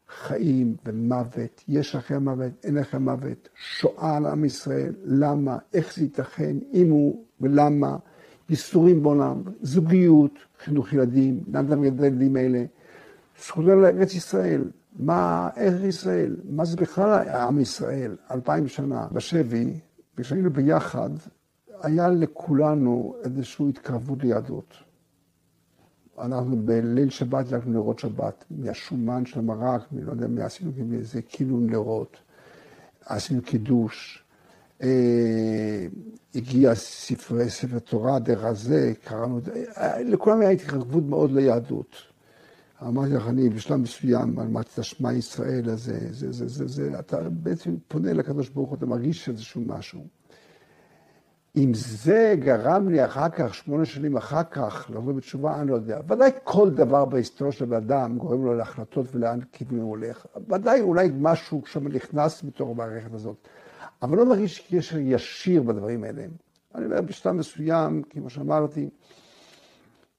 חיים ומוות, יש אחרי המוות, אין אחרי המוות, שואה על עם ישראל, למה, איך זה ייתכן, אם הוא ולמה, ייסורים בעולם, זוגיות, חינוך ילדים, למה אתה מגדל הילדים האלה, זכותנו לארץ ישראל, מה ארץ ישראל, מה זה בכלל עם ישראל, אלפיים שנה. בשבי, כשהיינו ביחד, היה לכולנו איזושהי התקרבות ליהדות. אנחנו בליל שבת הלכנו לראות שבת, מהשומן של המרק, אני לא יודע מה עשינו, איזה כאילו נרות, עשינו קידוש, אה, הגיע ספרי, ספר תורה, דרך הזה, קראנו, אה, לכולם היה התקרבות מאוד ליהדות. אמרתי לך, אני בשלב מסוים, אמרתי את השמע ישראל הזה, זה, זה, זה, זה, אתה בעצם פונה לקדוש ברוך הוא, אתה מרגיש איזשהו משהו. אם זה גרם לי אחר כך, שמונה שנים אחר כך, לבוא בתשובה, אני לא יודע. ודאי כל דבר בהיסטוריה של אדם גורם לו להחלטות ולאן כיוון הוא הולך. ודאי אולי משהו שם נכנס בתוך המערכת הזאת. אבל לא מרגיש קשר ישיר בדברים האלה. אני אומר, בשלב מסוים, כמו שאמרתי,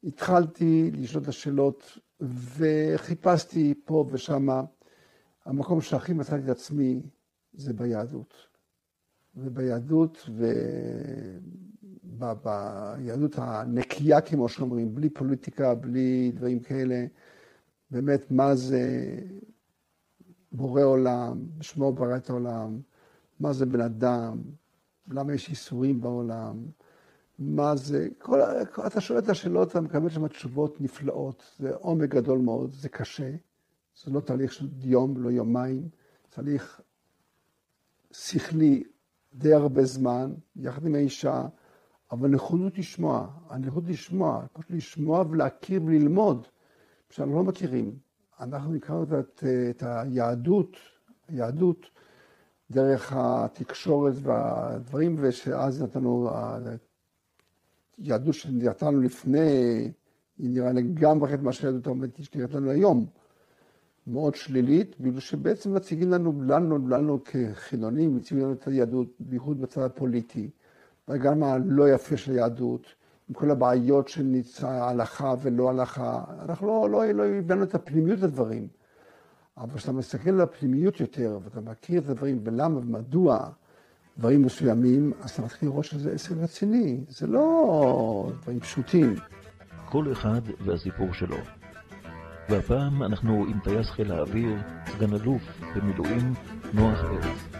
התחלתי לשאול את השאלות וחיפשתי פה ושמה. המקום שהכי מצאתי את עצמי זה ביהדות. וביהדות, וביהדות הנקייה, כמו שאומרים, בלי פוליטיקה, בלי דברים כאלה, באמת, מה זה בורא עולם, בשמו ברא את העולם, מה זה בן אדם, למה יש איסורים בעולם, מה זה, כל, אתה שואל את השאלות, אתה מקבל שם תשובות נפלאות, זה עומק גדול מאוד, זה קשה, זה לא תהליך של יום, לא יומיים, תהליך שכלי די הרבה זמן, יחד עם האישה, אבל נכונות לשמוע, הנכונות לשמוע, פשוט לשמוע ולהכיר וללמוד, שאנחנו לא מכירים. אנחנו הכרנו את, את היהדות, היהדות דרך התקשורת והדברים, ושאז נתנו, היהדות שנראתה לנו לפני, היא נראה לגמרי אחרת מה שהיהדות העומדת שנראית לנו היום. מאוד שלילית, בגלל שבעצם מציגים לנו, לנו, לנו כחילונים, מציגים לנו את היהדות, בייחוד בצד הפוליטי, וגם הלא יפה של היהדות, עם כל הבעיות של ניצה, הלכה ולא הלכה, אנחנו לא, לא, לא הבנו את הפנימיות הדברים. אבל כשאתה מסתכל על הפנימיות יותר, ואתה מכיר את הדברים, ולמה ומדוע דברים מסוימים, אז אתה מתחיל לראות שזה עסק רציני, זה לא דברים פשוטים. כל אחד והסיפור שלו. והפעם אנחנו עם טייס חיל האוויר, סגן אלוף במילואים, נוח ארץ.